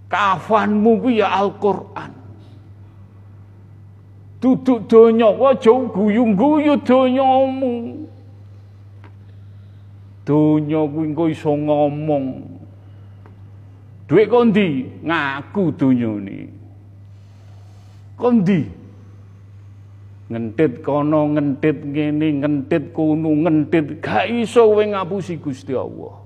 Kafanmu ku ya Al-Qur'an. Duduk donya aja guyu-guyu donyamu. Donya kuwi engko iso ngomong. Duit kondi ngaku dunyane. Kondi ngentit kono ngentit ngene ngentit kono ngentit gak iso kowe ngapusi Gusti Allah.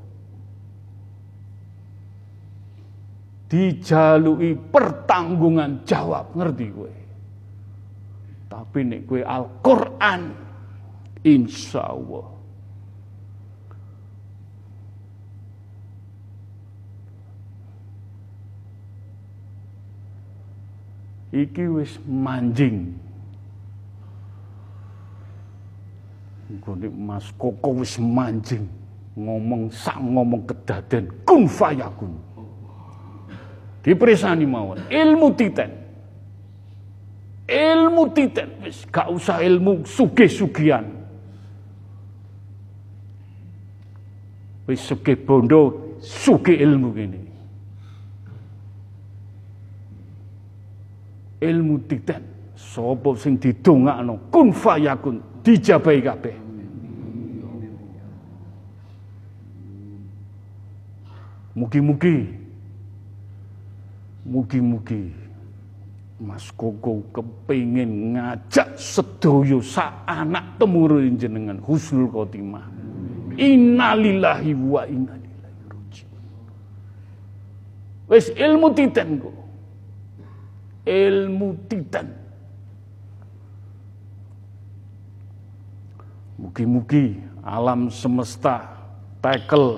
Dijaluki pertanggungan jawab ngerti kowe. Tapi nek kowe Al-Qur'an insyaallah iki wis manjing. Gone Mas Koko wis manjing ngomong sak ngomong kedaden kun fayakun. Dipresani mawon ilmu titen. Ilmu titen wis gak usah ilmu sugih-sugihan. Wis sugih bondo, sugih ilmu gini. Ilmu titen sapa sing didongakno? Kun fayakun dijabahi kabeh. Mugi-mugi. Mugi-mugi. Mas Koko kepingin ngajak sedoyo sak anak temurun jenengan husnul khotimah. Innalillahi wa inna ilaihi rajiun. Wis ilmu titen kok ilmu titan. Mugi-mugi alam semesta tekel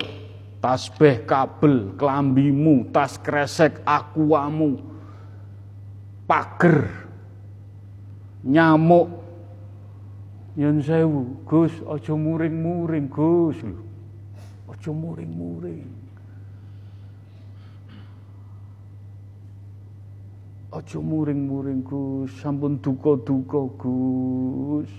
tasbih kabel kelambimu tas kresek akuamu pager nyamuk. Yen sewu Gus aja muring-muring Gus. Aja muring-muring Aja muring-muring Gus, sampun duka-duka Gus.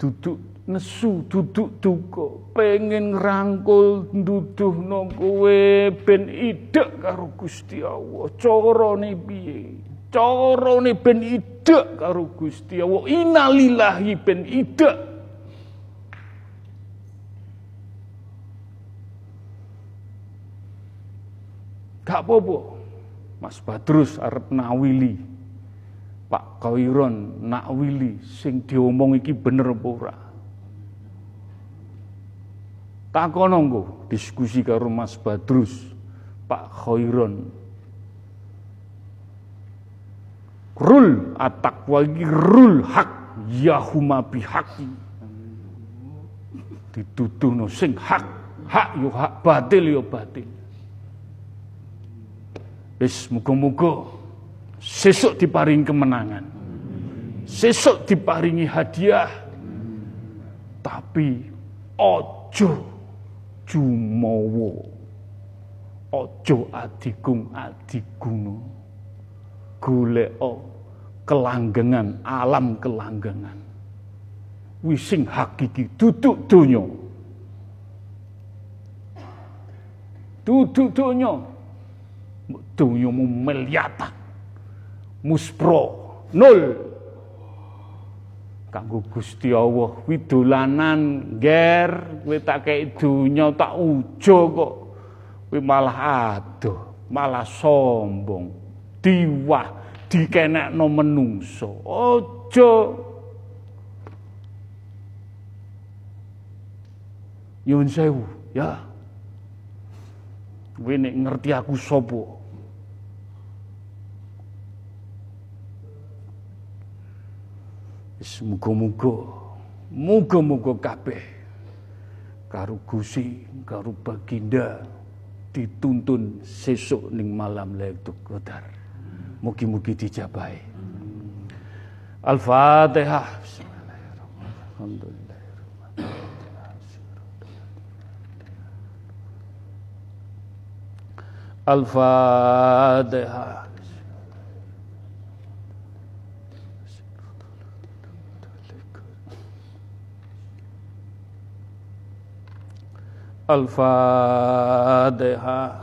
Duduk nesu, duduk duka, pengen ngrangkul nduduhno kowe ben idek karo Gusti Allah. Carane piye? Carane ben idek karo Gusti Allah. Innalillahi ben idek Gak apa-apa. Mas Badrus arep nawili. Pak Khairon nakwili sing diomong iki bener apa ora? Takono nggo diskusi karo Mas Badrus, Pak Khairon. Rul atakwa iki rul hak yahuma bihaqi. Dituduhno sing hak, hak yo hak, batil yo batil. Wis muga-muga sesuk diparingi kemenangan. Sesuk diparingi hadiah. Tapi ojo jumawa. Ojo adigung adiguno. Golek kelanggengan, alam kelanggengan. Wising hakiki duduk donya. Duduk donya dunyamu meliatan muspro nol kanggo Gusti Allah widolanan ger kowe tak kei dunya tak ujo kok. Kowe malah adoh malah sombong diwah dikenekno menungso. Ojo nyuwun sewu ya. Kowe ngerti aku sapa? Muga-muga muga-muga kabeh karo Gusti karo Baginda dituntun sesuk ning malam Lailatul Qadar. Mugi-mugi dijabahi. Al-Fatihah. Al-Fatihah. Al-Fatihah.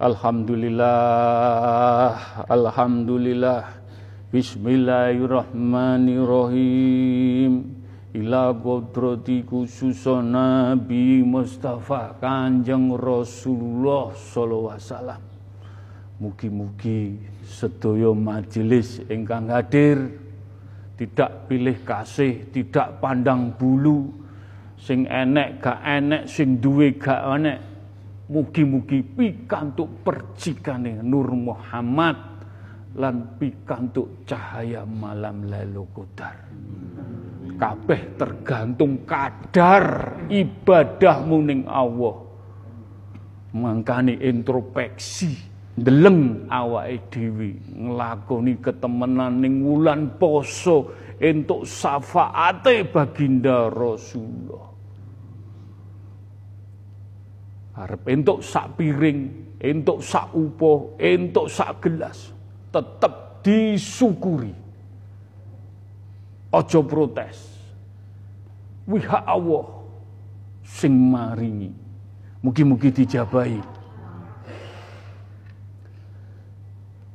Alhamdulillah, Alhamdulillah, Bismillahirrahmanirrahim. Ila kodrati khususon Nabi Mustafa Kanjeng Rasulullah sallallahu alaihi wasallam. Mugi-mugi sedaya majelis ingkang hadir tidak pilih kasih, tidak pandang bulu, sing enek gak enek, sing duwe gak enek, Mugi-mugi pikantuk percikane Nur Muhammad lan pikantuk cahaya malam lalu Qadar. Kabeh tergantung kadar ibadahmu ning Allah. Mangkane introspeksi ndeleng awake dhewe nglakoni ketemenan ning wulan poso entuk syafaate baginda Rasulullah. arep entuk sak piring, entuk sak upo, entuk sak gelas, tetep disyukuri. Ojo protes. Wiha Allah sing maringi. Mugi-mugi dijabahi.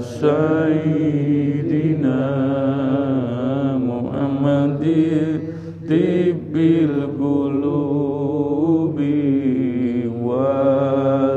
Sayyidina Muhammad tibbil qulubi wa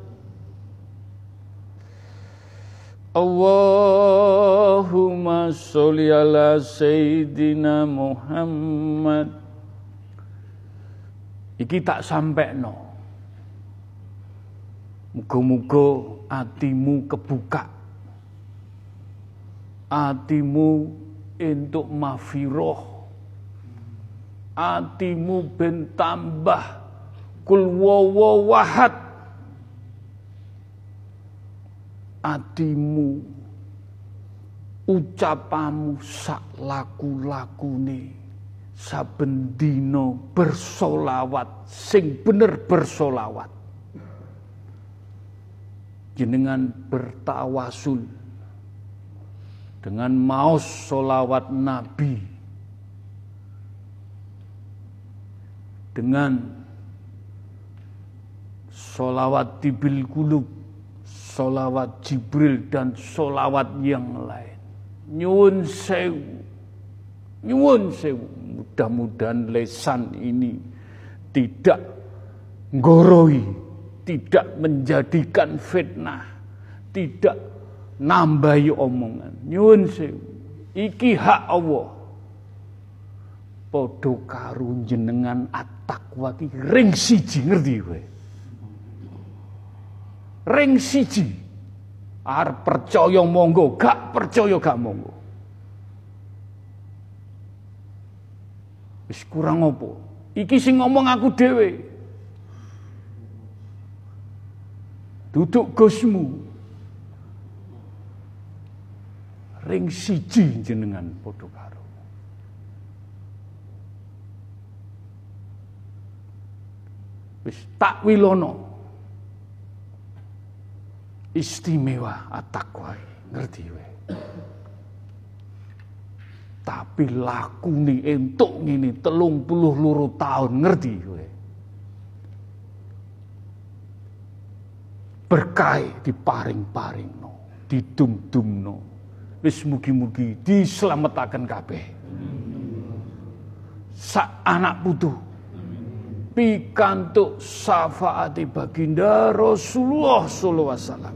Allahumma sholli ala Sayyidina Muhammad. Iki tak sampai no Mugo-mugo atimu kebuka. Atimu untuk mafiroh. Atimu bentambah tambah Kulwawawahad adimu. Ucapamu sak laku-lakune saben dina bersolawat sing bener bersolawat. Jenengan bertawasul dengan maus solawat nabi. Dengan solawat tibil kulub solawat Jibril dan solawat yang lain. Nyuwun sewu, nyuwun sewu. Mudah-mudahan lesan ini tidak ngoroi, tidak menjadikan fitnah, tidak nambahi omongan. Nyuwun sewu. Iki hak Allah padha karo jenengan at-taqwa ring siji ngerti kowe ring siji. Arep percaya monggo gak percaya gak monggo. Wis kurang apa? Iki sing ngomong aku dhewe. Duduk gusmu ring siji jenengan padha karo. Wis tak wilono istimewa atakwa ngerti we tapi laku nih entuk ngene telung puluh luru tahun ngerti we berkah diparing-paring no didum-dum no wis mugi-mugi diselamatkan kabeh. Sak anak putu. Pikantuk syafaati baginda Rasulullah sallallahu alaihi wasallam.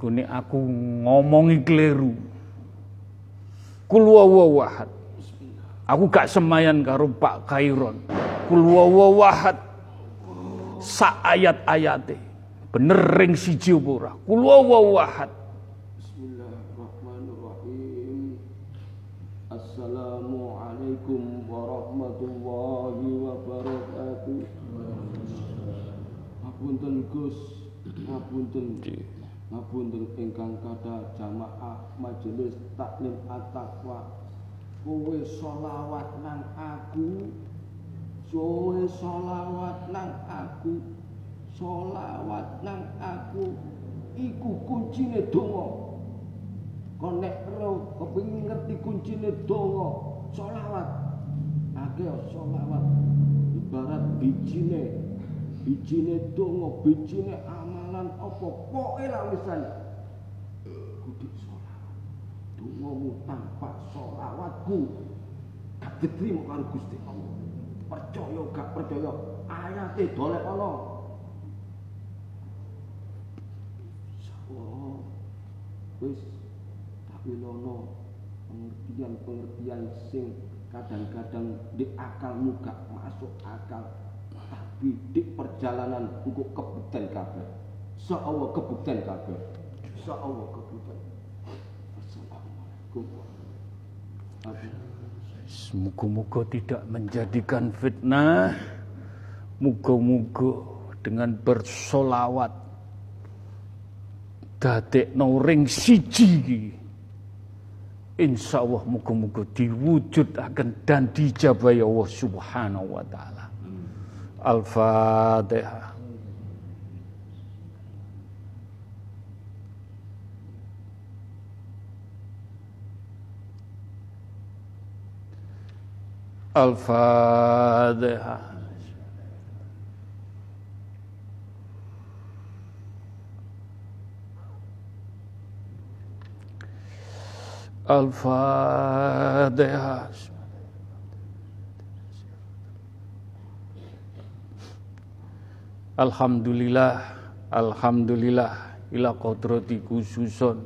Gune aku ngomongi keliru. Kulwawawahad. Aku gak semayan karo Pak Kairon. Kulwawawahad. Sa ayat-ayate. Bener ring siji apa ora? Kul wahad. Bismillahirrahmanirrahim. Assalamualaikum warahmatullahi wabarakatuh. Ngapunten Gus, ngapunten. Ngapunten ingkang kada jamaah majelis taklim at-taqwa. Kowe sholawat nang aku. Kowe sholawat nang aku. Solawat nang aku iku kuncine donga. Kon nek ro kepengin ngerti kuncine donga, solawat. Akeh solawat ibarat bijine bijine donga, bijine amalan apa pokoke ra wisan. Kudu solawat. Dongamu tanpa solawatku gak diterima karo Gusti Allah. Percaya gak percaya ayate dolek ana. Oh, wis tak wilono pengertian-pengertian sing kadang-kadang di akalmu gak masuk akal tapi di perjalanan untuk kebukten kabeh seawa kebukten kabeh. Seawa kebukten Assalamualaikum Semoga-moga tidak menjadikan fitnah. Moga-moga dengan bersolawat dadekno ring siji iki insyaallah muga-muga diwujudaken dan dijabahi Allah Subhanahu wa taala. Al-Fatihah Al-Fatihah Al-Fatihah. Alhamdulillah, Alhamdulillah. Ila kodrati khususun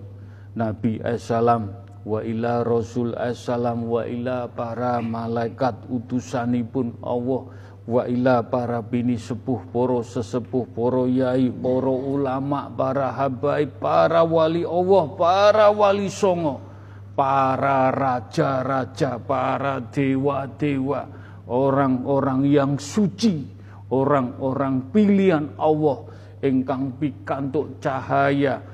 Nabi Assalam wa ila rasul assalam wa ila para malaikat utusanipun Allah wa ila para bini sepuh poro sesepuh poro yai poro ulama para habaib para wali Allah para wali songo para raja-raja para dewa-dewa orang-orang yang suci orang-orang pilihan Allah ingkang pikantuk cahaya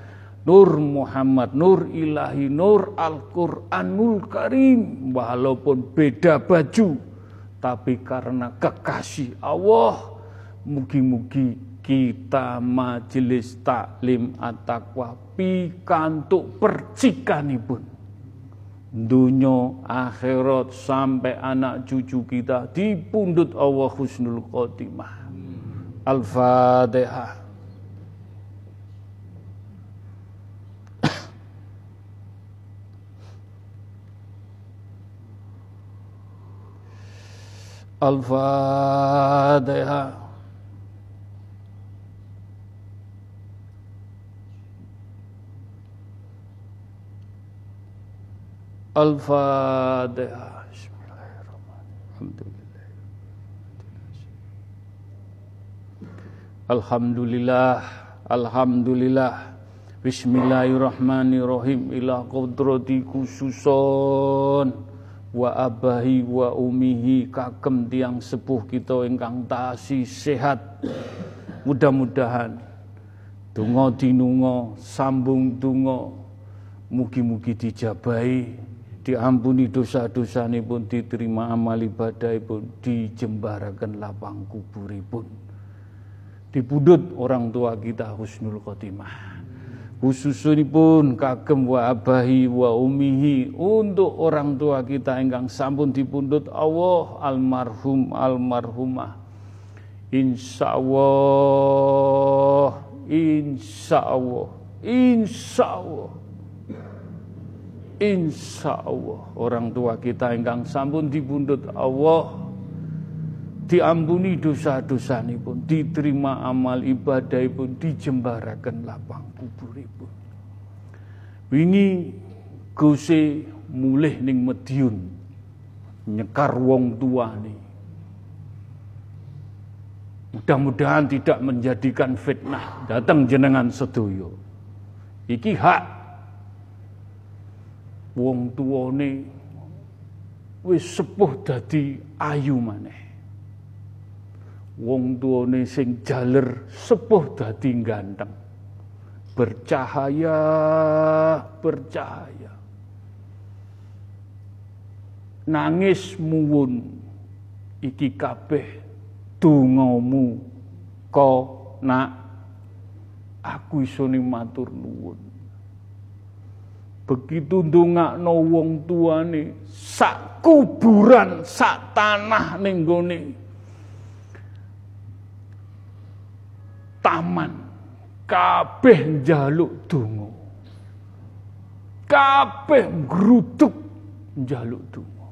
Nur Muhammad, Nur Ilahi, Nur Al-Quranul Karim. Walaupun beda baju, tapi karena kekasih Allah, mugi-mugi kita majelis taklim at-taqwa pikantuk percikanipun. Dunyo akhirat sampai anak cucu kita dipundut Allah husnul khotimah. Al-Fatihah. الفاتحة الفاتحة بسم الله الرحمن الحمد لله الحمد لله الحمد لله Bismillahirrahmanirrahim ila qudrati khususon wa abahi wa umihi kagem tiang sepuh kita ingkang tasi sehat. Mudah-mudahan donga dinunga sambung donga mugi-mugi dijabahi diampuni dosa-dosa pun diterima amal ibadah pun dijembarakan lapang kuburipun. Dipudut orang tua kita husnul khotimah khususipun kagem wa abahi wa umihi untuk orang tua kita ingkang sampun dipundhut Allah almarhum almarhumah. Insyaallah insyaallah insyaallah. Insyaallah orang tua kita ingkang sampun dipundhut Allah diampuni dosa-dosa pun, diterima amal ibadah pun, dijembarakan lapang kubur pun. Wingi gose mulih ning Mediun nyekar wong tua nih. Mudah-mudahan tidak menjadikan fitnah datang jenengan sedoyo. Iki hak wong tuane wis sepuh dadi ayu maneh wong tuane sing jaler sepuh dadi ganteng. Bercahaya bercahaya. Nangis muwun. Iki kabeh dongamu. Ko nak aku iso matur nuwun? Begitu ndongakno wong tuane sak kuburan sak tanah ning gone taman kabeh njaluk donga. Kabeh gruduk njaluk donga.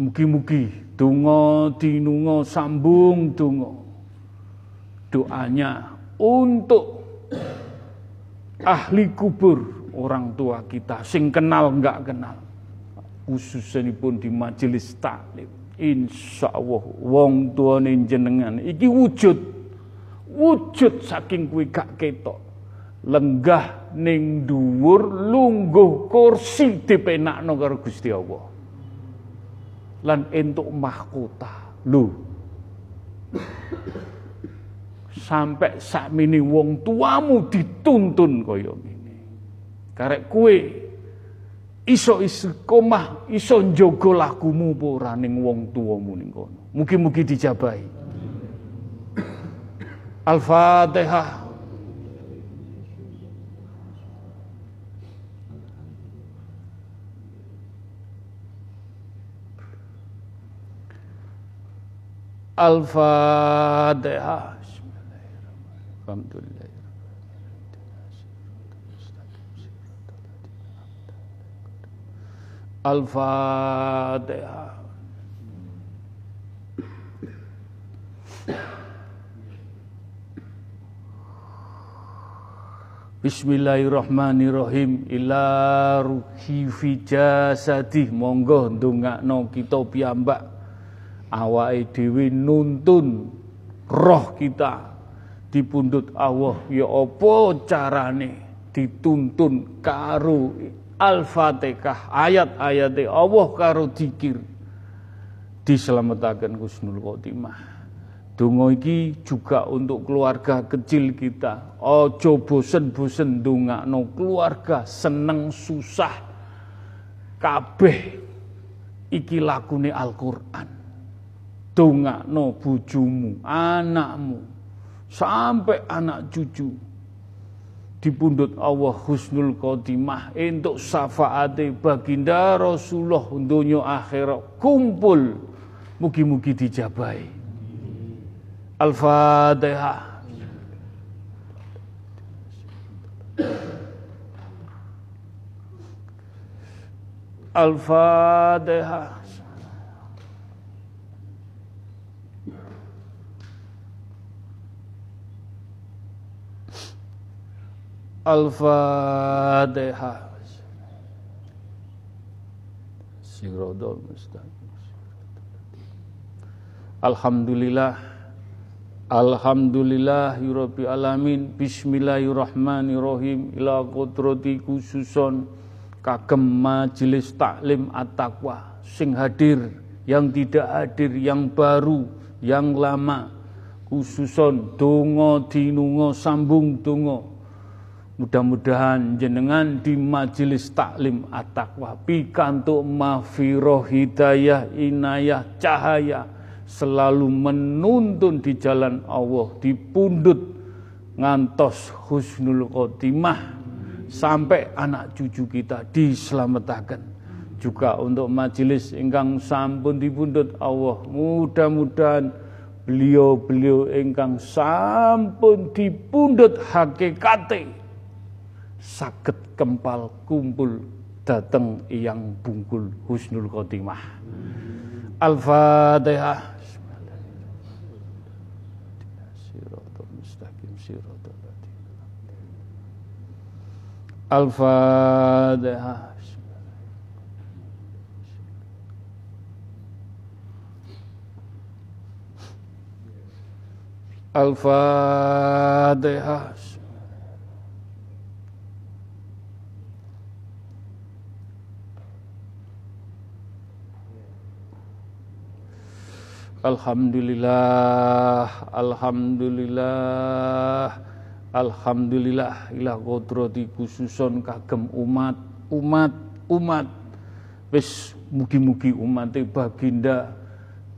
Mugi-mugi donga dinunga sambung donga. Doanya untuk ahli kubur orang tua kita. Sing kenal enggak kenal. Khususnya pun di majelis taklim Insya Allah wong tuane jenengan iki wujud. Wujud saking kuwi gak ketok. Lenggah ning dhuwur lungguh kursi dipenakno karo Gusti Allah. Lan entuk mahkota. Lho. Sampai sakmene wong tuamu dituntun kaya ngene. Karek kue iso istiqomah, iso njogo lakumu ora ning wong tuamu ning kono. Mugi-mugi dijabahi. Al-Fatihah. Al-Fatihah. Alhamdulillah. Al-Fatihah. Bismillahirrahmanirrahim. Ila ruhi fi jasadih. Monggo ndongakno kita piyambak. Awake dhewe nuntun roh kita. Dipundhut Allah ya apa carane dituntun karo Al-Fatihah ayat-ayat Allah karo zikir diselamatkan husnul khotimah Donga iki juga untuk keluarga kecil kita. Ojo bosen-bosen ndongakno keluarga seneng susah kabeh iki lakune Al-Qur'an. Dongakno bojomu, anakmu, sampai anak cucu dipundut Allah husnul khotimah untuk syafaate baginda Rasulullah dunia akhirat. Kumpul. Mugi-mugi dijabai Al-Fatihah. Al-Fatihah. Al-Fatihah. Sirodol mustaqim. Alhamdulillah. Alhamdulillah ya Yurobi Alamin Bismillahirrahmanirrahim Ila kudrati khususon Kagem majelis taklim at-taqwa Sing hadir Yang tidak hadir Yang baru Yang lama Khususon Dungo dinungo sambung dungo Mudah-mudahan jenengan di majelis taklim at-taqwa pikantuk mahfirah hidayah inayah cahaya selalu menuntun di jalan Allah, dipundut ngantos husnul khotimah sampai anak cucu kita diselamatkan. Juga untuk majelis ingkang sampun dipundut Allah mudah-mudahan beliau-beliau ingkang sampun dipundut hakikate sakit kempal kumpul datang yang bungkul husnul khotimah Al-Fatihah Al-Fatihah. Al-Fatihah. Alhamdulillah, Alhamdulillah. Alhamdulillah. Ilah kodrati khususon kagem umat umat umat. Wis mugi-mugi umat baginda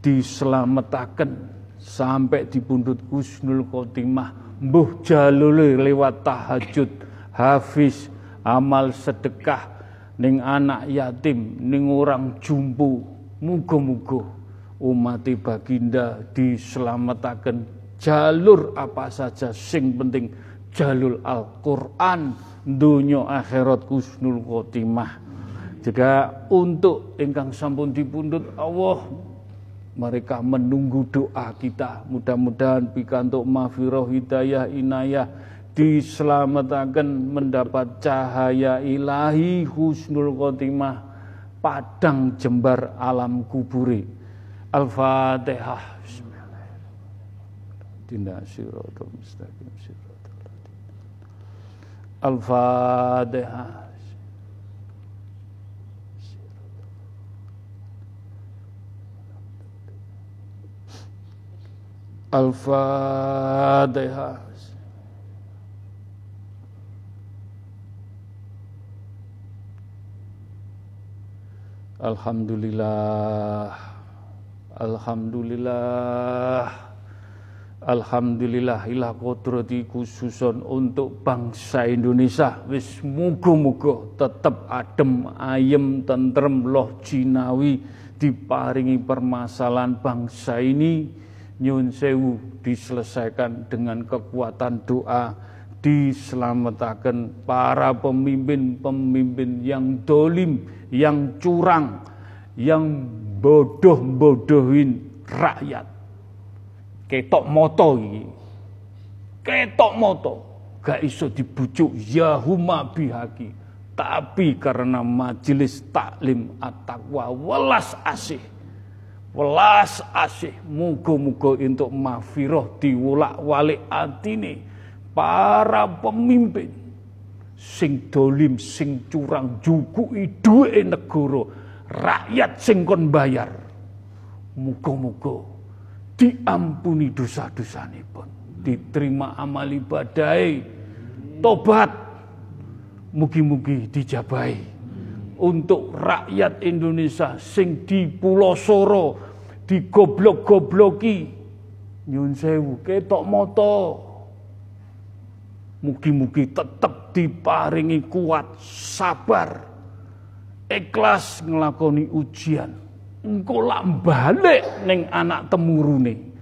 diselamatkan sampai di pundut Husnul Khotimah. Mbuh jalule lewat tahajud hafiz amal sedekah ning anak yatim ning orang jumpu. Muga-muga umat baginda diselamatkan jalur apa saja sing penting? Jalur Al-Qur'an dunia akhirat kusnul khotimah. Juga untuk ingkang sampun dipundut Allah mereka menunggu doa kita. Mudah-mudahan pikantuk mafiroh hidayah inayah diselamatkan mendapat cahaya ilahi husnul khotimah padang jembar alam kuburi الفاتحة. بسم الله صراط المستقيم صراط الفاتحة. الفاتحة. الحمد لله. Alhamdulillah. Alhamdulillah ilah kodrati khususon untuk bangsa Indonesia. Wis muga-muga tetep adem ayem tentrem loh jinawi diparingi permasalahan bangsa ini. Nyun sewu diselesaikan dengan kekuatan doa diselamatkan para pemimpin-pemimpin yang dolim, yang curang, yang bodoh-bodohin rakyat. Ketok moto iki. Ketok moto. gak iso dibujuk ya huma bihaki tapi karena majelis taklim at-taqwa welas asih. Welas asih. Muga-muga untuk mafiroh diwulak walik atine. Para pemimpin sing dolim sing curang jukuki duwe negara rakyat sing kon bayar. Muga-muga diampuni dosa-dosane pun diterima amal ibadah tobat. Mugi-mugi dijabai untuk rakyat Indonesia sing di Pulau Soro digoblok-gobloki. Nyun sewu ketok moto. Mugi-mugi tetap diparingi kuat sabar ikhlas ngelakoni ujian engko lak balik ning anak temurune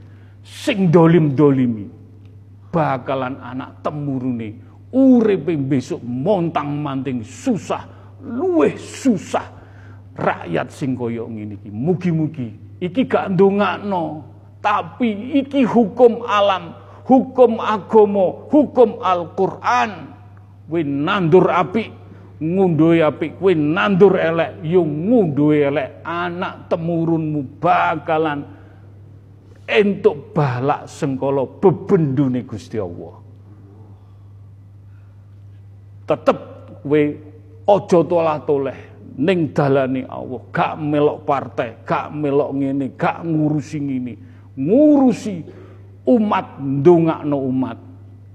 sing dolim-dolimi bakalan anak temurune uripe besok montang-manting susah, luweh susah. Rakyat sing kaya ngene mugi-mugi iki gak ndongakno, tapi iki hukum alam, hukum agama, hukum Al-Qur'an. Kowe nandur apik, ngunduhe apik, kowe nandur elek, yo ngunduhe elek, anak temurunmu bakalan entuk balak sengkala bebendune Gusti Allah. Tetep we ojo tolah toleh ning dalane Allah. Gak melok partai gak melok ngene gak ngurusi ngene. Ngurusi umat ndongakno umat.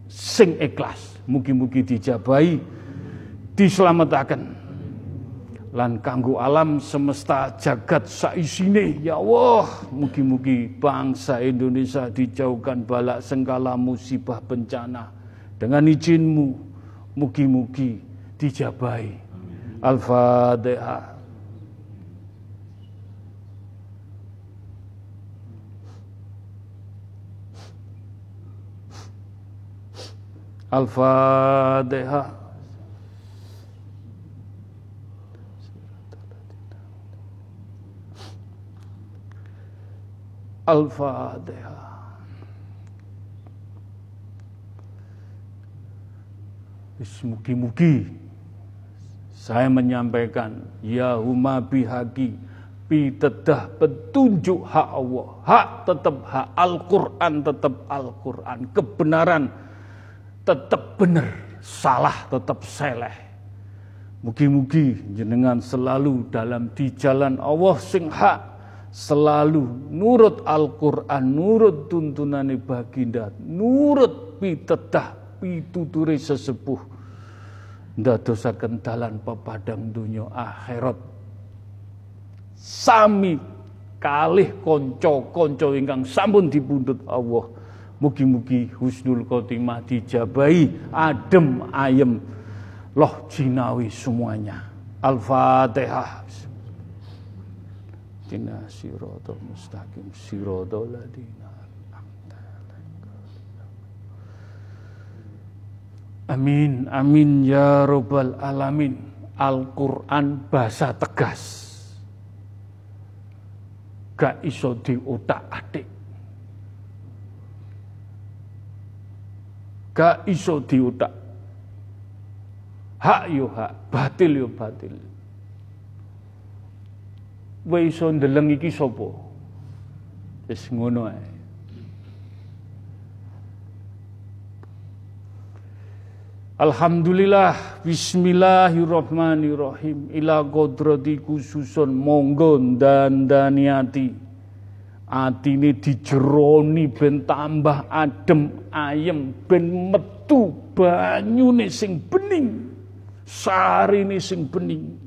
Sing ikhlas mugi-mugi dijabahi diselamatkan lan kanggo alam semesta jagat saisine ya Allah mugi-mugi bangsa Indonesia dijauhkan balak sengkala musibah bencana dengan izinmu mugi-mugi dijabai. Al-Fatihah. Al-Fatihah. Al-Fatihah. Mugi-mugi saya menyampaikan ya huma bihaqi tedah petunjuk hak Allah. Hak tetap hak Al-Quran tetap Al-Quran. Kebenaran tetap benar. Salah tetap seleh. Mugi-mugi jenengan selalu dalam di jalan Allah sing hak. Selalu nurut Al-Quran, nurut tuntunan baginda, nurut pitedah pituturi sesepuh. Ndadosaken dalan pepadang dunia akhirat. Sami kalih konco-konco ingkang sampun dipundhut Allah. Mugi-mugi husnul khotimah dijabahi adem ayem. Loh jinawi semuanya. Al-fatihah Dina siratal mustaqim siratal ladina Amin, amin ya robbal alamin. Al-Quran bahasa tegas. Gak iso diutak adik. Gak iso diutak. Hak yo hak, batil yo batil. Kowe iso ndeleng iki sapa? Wis ngono ae. Alhamdulillah, Bismillahirrahmanirrahim. Ila kodrati khususun monggo dan daniati. Atine dijeroni ben tambah adem ayem ben metu banyune sing bening. Sarine sing bening.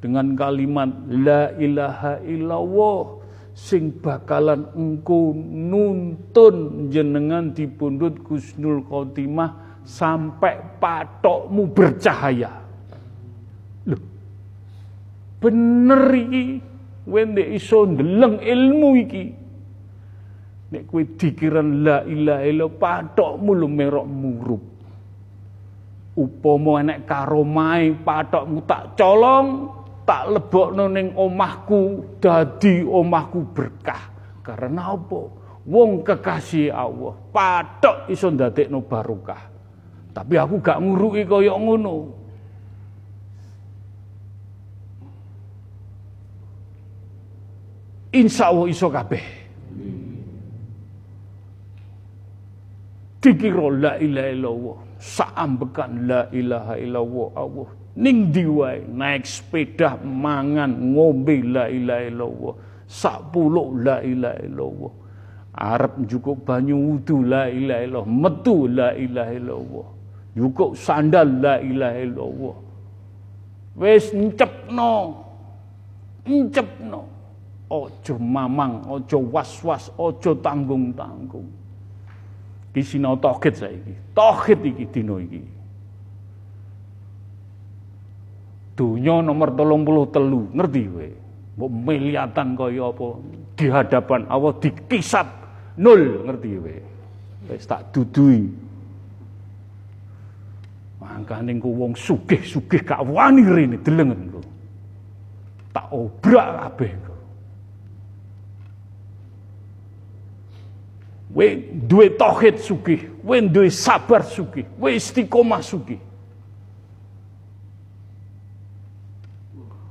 Dengan kalimat la ilaha illallah sing bakalan engko nuntun jenengan dipundhut Gusnul Khotimah sampai patokmu bercahaya. Loh, bener iki wende iso ndeleng ilmu iki. Nek kowe dikiran la ilaha illallah patokmu lu merok murup. Upama enek karomai patokmu tak colong, tak lebokno ning omahku dadi omahku berkah. Karena apa? wong kekasih Allah, patok iso ndadekno barokah. Tapi aku gak nguruki kaya ngono. Insya Allah iso kabeh. Dikira la ilaha illallah, saambekan la ilaha illallah Allah. Ning diwai naik sepeda mangan ngombe la ilaha illallah. Sak puluh la ilaha illallah. Arab cukup banyu wudu la ilaha illallah, metu la ilaha illallah. Cukup sandal la ilaha illallah. Wis encepno. Encepno. Ojo mamang, ojo was-was, ojo tanggung-tanggung. Ki sinau tauhid saiki. Tauhid iki dina iki. Dunya nomor 33, ngerti kowe? Mbok miliatan kaya apa di hadapan Allah dikisap nol, ngerti kowe? Wis tak dudui. Mangkane ku wong sugih-sugih gak wani rene delengen ku. Tak obrak kabeh. We duwe tauhid sugih, we duwe sabar sugih, we istiqomah sugih.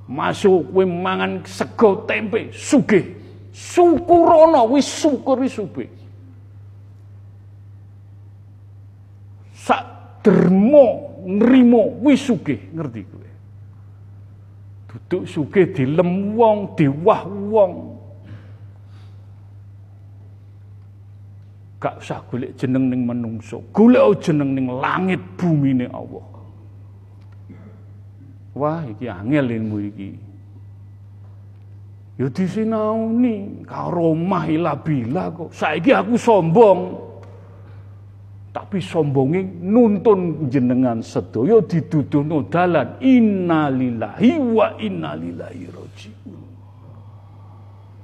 Masuk we mangan sego tempe sugih. Syukurono wis syukur. Sak dermo nrimo sugih, ngerti kowe. Duduk sugih dilem wong, diwah wong, Gak usah golek jeneng ning menungso. Golek jeneng ning langit bumi ning Allah. Wah, iki angel ilmu iki. Ya disinauni karo mahila bila kok. Saiki aku sombong. Tapi sombonge nuntun jenengan sedaya diduduhno dalan innalillahi wa innalillahi rajiun.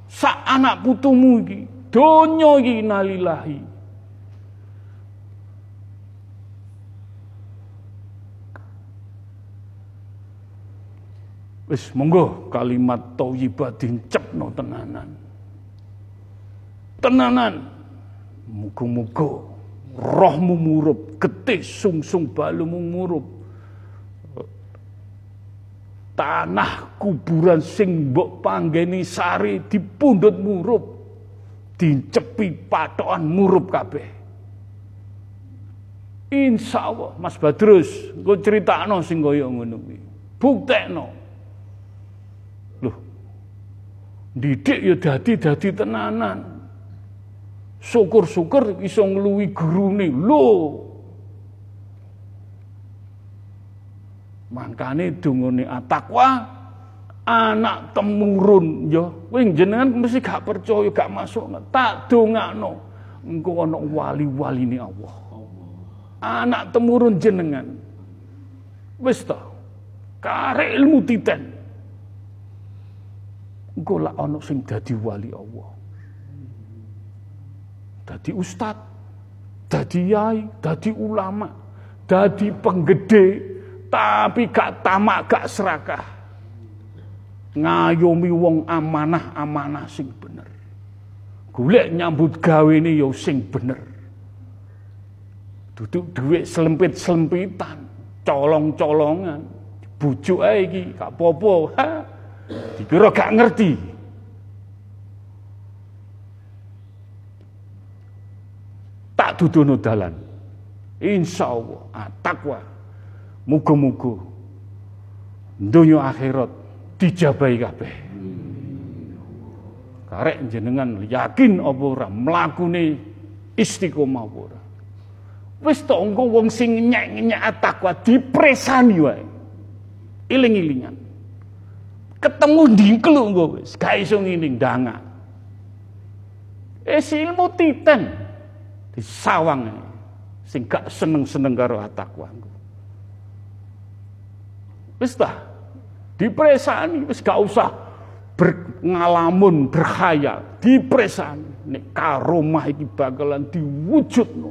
Sak anak putumu iki Donya iki nalilahi. Wis monggo kalimat thayyibah dincepno tenanan. Tenanan. Muga-muga rohmu murup, getih sungsung balumu murup. Tanah kuburan sing mbok panggeni sari dipundhut murup dicepi patokan murup kabeh. Insya Allah Mas Badrus gue critakno sing kaya ngono kuwi. Loh. Didik ya dadi-dadi tenanan. Syukur-syukur iso ngluwi gurune. Lho. Mangkane dungane atakwa anak temurun ya. Kowe jenengan mesti gak percaya gak masuk tak dongakno. Engko ana wali-waline Allah. Anak temurun jenengan. Wis ta karek ilmu titen engko lak ana sing dadi wali Allah dadi ustad dadi yai dadi ulama dadi penggede tapi gak tamak gak serakah ngayomi wong amanah-amanah sing bener. Golek nyambut gawe ini yo sing bener. Duduk duit selempit-selempitan, colong-colongan, bujuk ae iki gak popo. Dikira gak ngerti. Tak dudono dalan. Insya Allah, ah, takwa. Muga-muga dunia akhirat dijabahi kabeh. Karek jenengan yakin apa ora mlakune istiqomah apa ora. Wis engko wong sing nyek-nyek takwa dipresani wae. Iling-ilingan. Ketemu dingklu engko wis. Gak iso ngene ndanga. Es ilmu titen. Disawang sing gak seneng-seneng karo takwa. Wis ta, dipresani wis gak usah berngalamun berkhayal. Dipresani nek karomah iki bakalan diwujudno.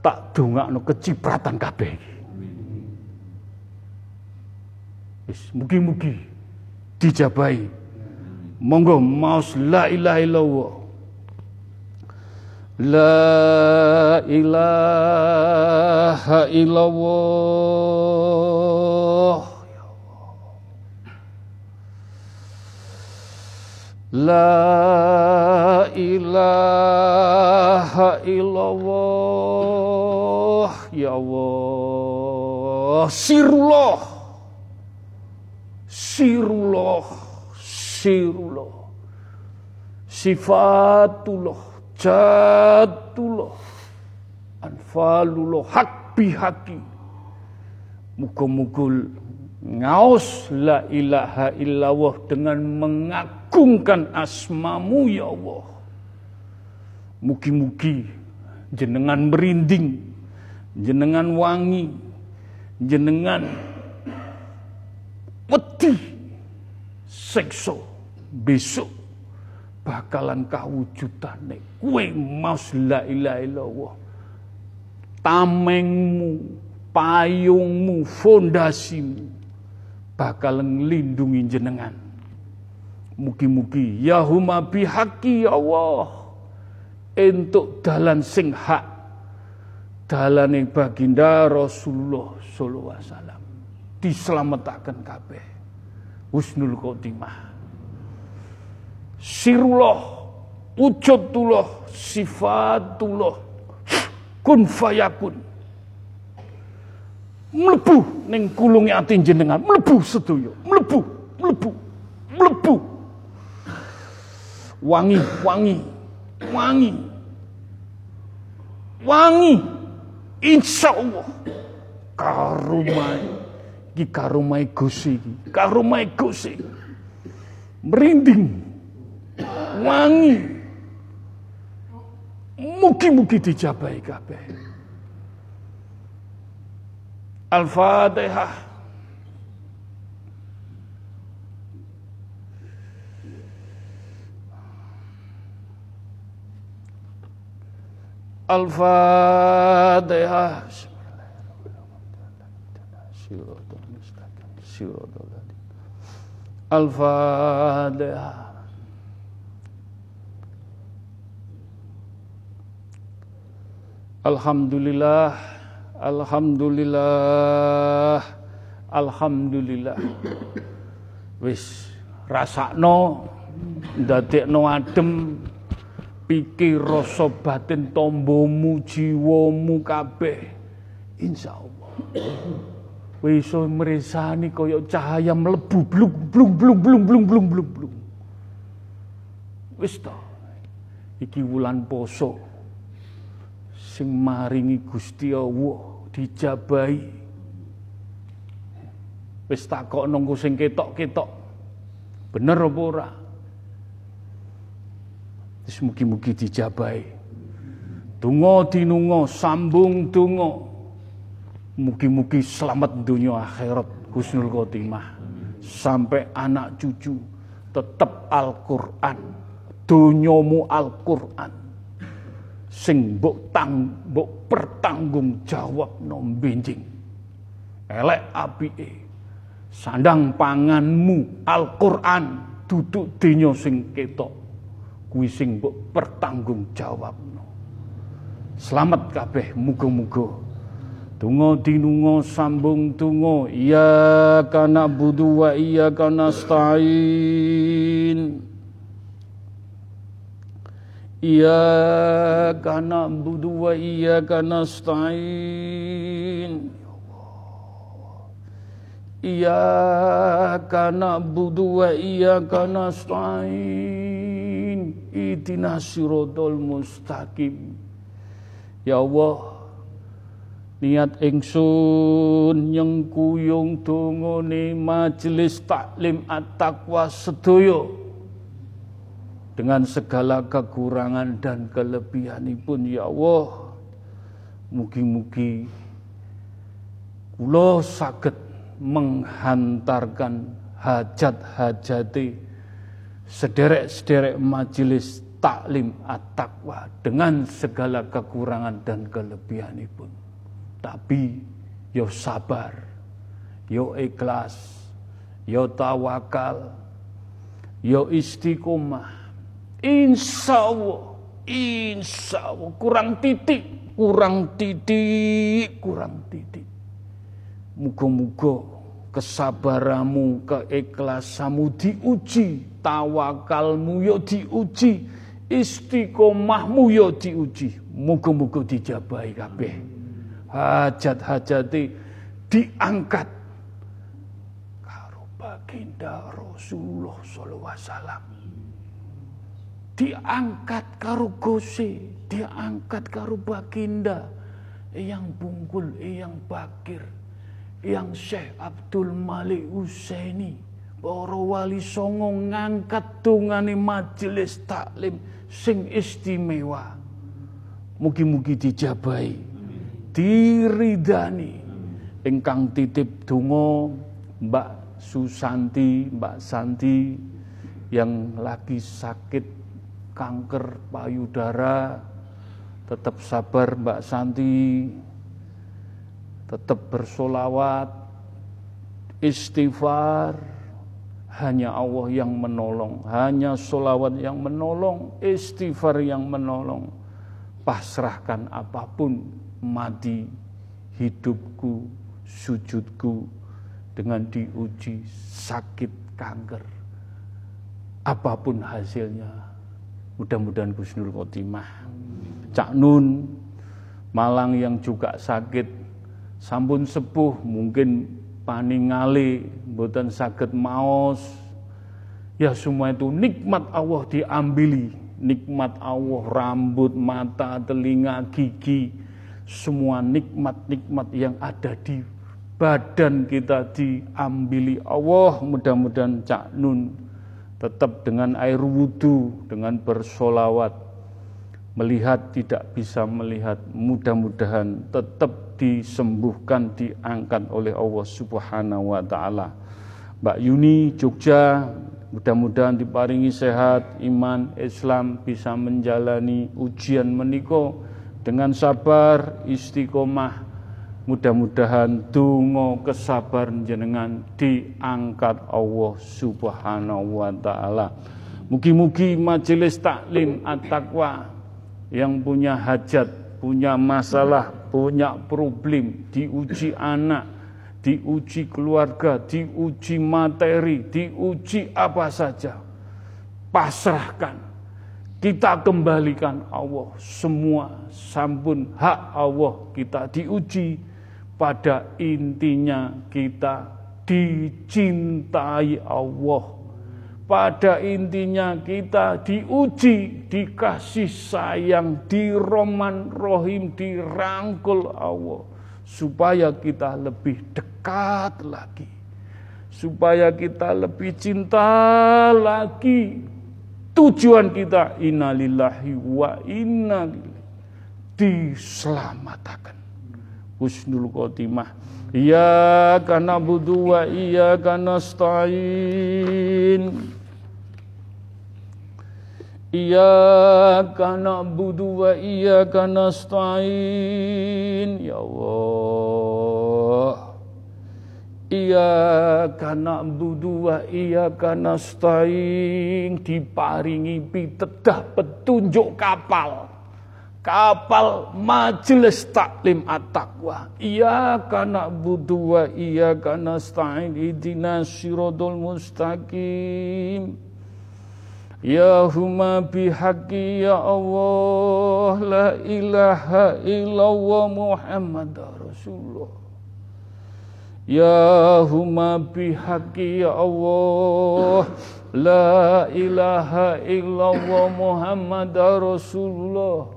Tak dongakno kecipratan kabeh wis mugi-mugi dijabahi. Monggo maos la ilaha illallah. La ilaha illallah. La ilaha illallah. Ya Allah. Sirullah Sirullah Sirullah. Sifatullah jatullah. Anfalullah hak bihaki. Muga-muga ngaos la ilaha illallah dengan mengagungkan asmamu ya Allah. Mugi-mugi jenengan merinding jenengan wangi jenengan wedi. Sekso besok bakalan kawujudane. Kowe maus la ilaha illallah. Tamengmu payungmu fondasimu bakal ngelindungi jenengan. Mugi-mugi. Ya huma bihaqi ya Allah. Entuk dalan sing hak. Dalane baginda Rasulullah sallallahu alaihi wasallam diselamatkan kabeh husnul khotimah sirullah, wujudullah, sifatullah, kun fayakun. Mlebu ning kulunge ati jenengan, mlebu sedaya, mlebu, mlebu, mlebu. Wangi, wangi, wangi. Wangi. Insya Allah karumai ki karumai Gusti iki karumai Gusti merinding wangi. Mugi-mugi dijabahi kabeh. Al-Fatihah. Al-Fatihah. Al-Fatiha. Alhamdulillah, alhamdulillah, alhamdulillah. Wis rasakno ndadekno adem pikir rasa batin tombomu jiwamu kabeh insyaallah. Wis iso mresani kaya cahaya mlebu blung blung blung blung blung blung blung blung. Wis to. Iki wulan poso sing maringi Gusti Allah dijabahi. Wis takok nunggu sing ketok-ketok. Bener apa ora? Wis mugi-mugi dijabahi. Donga dinunga sambung donga mugi-mugi selamat dunia akhirat husnul khotimah. Sampai anak cucu tetap Al-Qur'an. Dunyamu Al-Qur'an. Sing mbok tang pertanggung jawab no benjing. Elek apike. Sandang panganmu Al-Qur'an duduk dinyo sing ketok. Kuwi sing pertanggung jawab selamat kabeh muga-muga Tungo tinungo sambung tungo Ia kana budu wa karena kana stain. Ia kana budu wa karena kana stain. Ia kana budu wa karena kana stain. Itina sirotol mustaqim. Ya Allah niat ingsun nyengkuyung dongane majelis taklim at-taqwa sedaya dengan segala kekurangan dan kelebihan pun ya Allah mugi-mugi kula saged menghantarkan hajat-hajati sederek-sederek majelis taklim at-taqwa dengan segala kekurangan dan kelebihan pun tapi yo sabar yo ikhlas yo tawakal yo istiqomah Insya Allah, insya Allah kurang titik, kurang titik, kurang titik. Muga-muga kesabaramu, keikhlasamu diuji, tawakalmu yo diuji, istiqomahmu yo diuji. Muga-muga dijabahi kabeh. Hajat-hajati diangkat. Karo baginda Rasulullah sallallahu alaihi wasallam. Diangkat karo Gose, diangkat karo baginda. Yang bungkul, yang bakir, yang Syekh Abdul Malik Husaini. Para wali songo ngangkat tungane majelis taklim sing istimewa. Mugi-mugi dijabai diridani. Ingkang titip donga Mbak Susanti Mbak Santi yang lagi sakit kanker payudara tetap sabar Mbak Santi. Tetap bersolawat istighfar. Hanya Allah yang menolong hanya solawat yang menolong istighfar yang menolong. Pasrahkan apa pun mati hidupku sujudku dengan diuji sakit kanker. Apa pun hasilnya mudah-mudahan Gusnul Khotimah. Cak Nun Malang yang juga sakit sampun sepuh mungkin paningali mboten saged maos. Ya semua itu nikmat Allah diambili. Nikmat Allah rambut mata telinga gigi semua nikmat-nikmat yang ada di badan kita diambili Allah. Mudah-mudahan Cak Nun tetap dengan air wudhu dengan bersolawat melihat tidak bisa melihat. Mudah-mudahan tetap disembuhkan, diangkat oleh Allah Subhanahu wa taala. Mbak Yuni Jogja mudah-mudahan diparingi sehat, iman, Islam bisa menjalani ujian meniko dengan sabar, istiqomah. Mudah-mudahan tungo kesabar jenengan diangkat Allah Subhanahu wa taala. Mugi-mugi majelis taklim at-taqwa yang punya hajat, punya masalah, punya problem, diuji anak, diuji keluarga, diuji materi, diuji apa saja. Pasrahkan. Kita kembalikan Allah semua sampun hak Allah kita diuji pada intinya kita dicintai Allah pada intinya kita diuji, dikasih sayang, diroman rohim, dirangkul Allah. Supaya kita lebih dekat lagi. Supaya kita lebih cinta lagi. Tujuan kita innalillahi wa inna diselamatkan. Husnul khotimah. Ya kana budu wa iya kana stain. Iyyaka na'budu wa iyyaka nasta'in ya Allah Iyyaka na'budu wa iyyaka nasta'in diparingi pitedah petunjuk kapal. Kapal majelis taklim at-taqwa. Iyyaka na'budu wa iyyaka nasta'in ihdinas siratal mustaqim. Ya huma bihaqi ya Allah La ilaha illallah Muhammad Rasulullah Ya huma bihaqi ya Allah. La ilaha illallah Muhammad Rasulullah.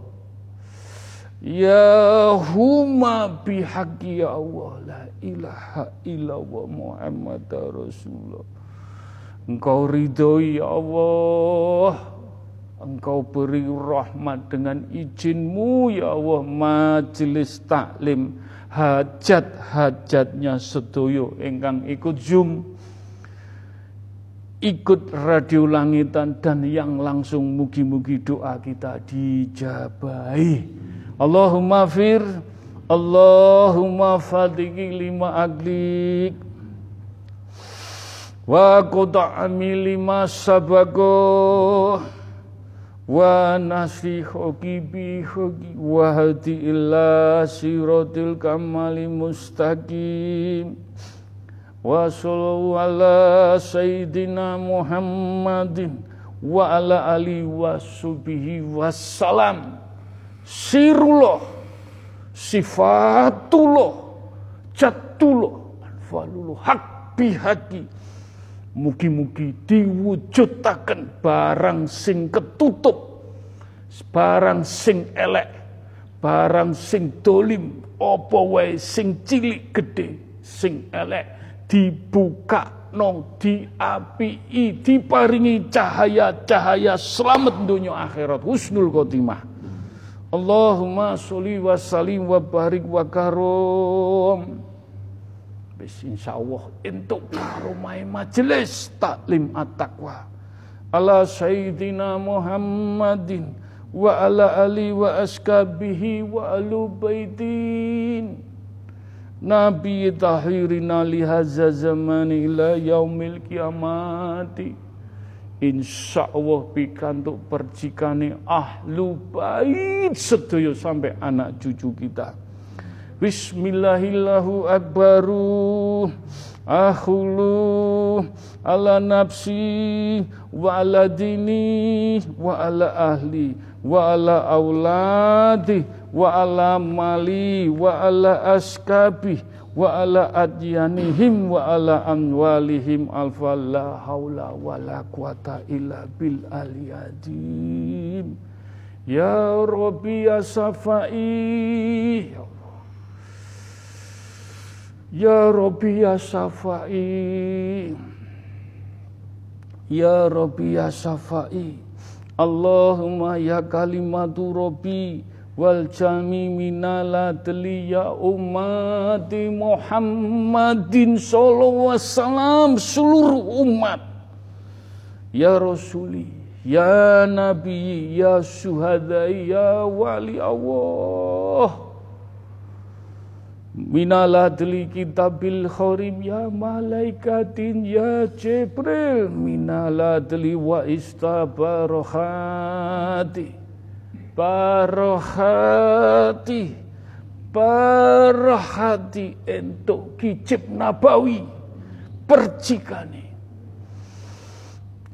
Ya huma bihaqi ya Allah. La ilaha illallah Muhammad Rasulullah. Engkau ridhoi ya Allah. Engkau beri rahmat dengan izinmu ya Allah. Majelis taklim Hajat-hajatnya sedoyo Engkang ikut zoom Ikut radio langitan Dan yang langsung mugi-mugi doa kita dijabai Allahumma fir Allahumma fadiki lima aglik wa quta'ami lima sabago wa nasri bi hoki wa hadi illa siratil kamali mustaqim. Wa sallallahu ala sayyidina Muhammadin wa ala ali wa subihi wassalam sirullah sifatullah catullah anfalullah hak bihaki mugi-mugi diwujudaken barang sing ketutup barang sing elek barang sing dolim. Apa wae sing cilik gede sing elek? Dibuka no diapii diparingi cahaya-cahaya selamat dunia akhirat. Husnul khotimah. Allahumma sholli wa sallim wa barik wa karom bis insyaallah entuk karomai majelis taklim at-taqwa. Ala sayyidina Muhammadin wa ala ali wa askabihi wa alu baitin. Nabi tahirina lihaza zaman ila yaumil kiamati. Insya Allah pikantuk percikane ahlu bait sedaya sampai anak cucu kita. Bismillahillahu akbaru. Akhulu ala nafsi wa ala dini wa ala ahli wa ala auladi wa ala mali wa ala askabi wa ala adyanihim wa ala amwalihim. Alfa la haula wa la quwata illa bil aliyadim. Ya rabbi ya safai ya Allah ya rabbi ya safai ya rabbi ya safai Allahumma ya kalimatu rabbi wal jami minala ya umati Muhammadin sallallahu wasallam seluruh umat. Ya rasuli ya nabi ya syuhada ya wali Allah Minaladli kitabil khorim ya malaikatin ya Jibril. Minaladli wa istabarohati Barohati. Barohati entuk kicip nabawi. Percikane.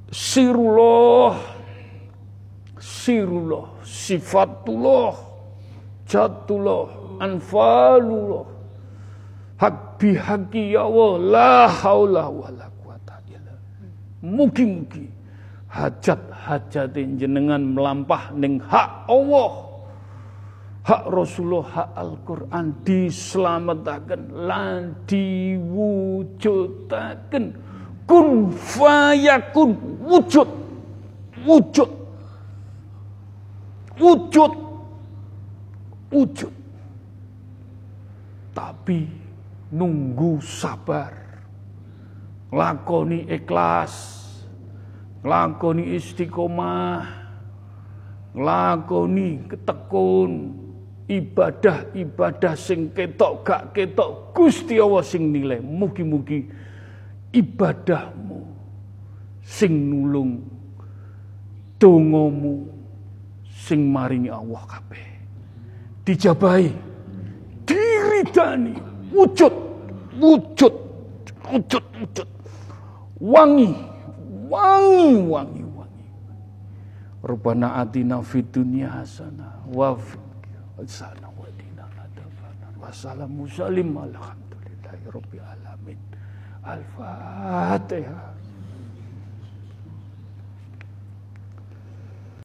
Sirullah. Sirullah. Sifatullah. Jatullah Anfalullah. Hak bihaki ya Allah La haula wa la quwata illa Mugi-mugi hajat-hajat jenengan melampah ning hak Allah. Hak Rasulullah hak Al-Quran diselamatkan lan diwujudaken. Kun fayakun wujud wujud. Wujud. Wujud tapi nunggu sabar. Lakoni ikhlas. Lakoni istiqomah. Lakoni ketekun. Ibadah-ibadah sing ketok gak ketok Gusti Allah sing nilai. Mugi-mugi ibadahmu sing nulung dongomu sing maringi Allah kabeh. Dijabahi diridani wujud. Wujud. Wujud wujud. Wangi. Wangi wangi wangi. Rubana atina fid dunya hasanah wa hasanah wa dina adabana wassalamu salim alhamdulillahi rabbil alamin. Al-fatihah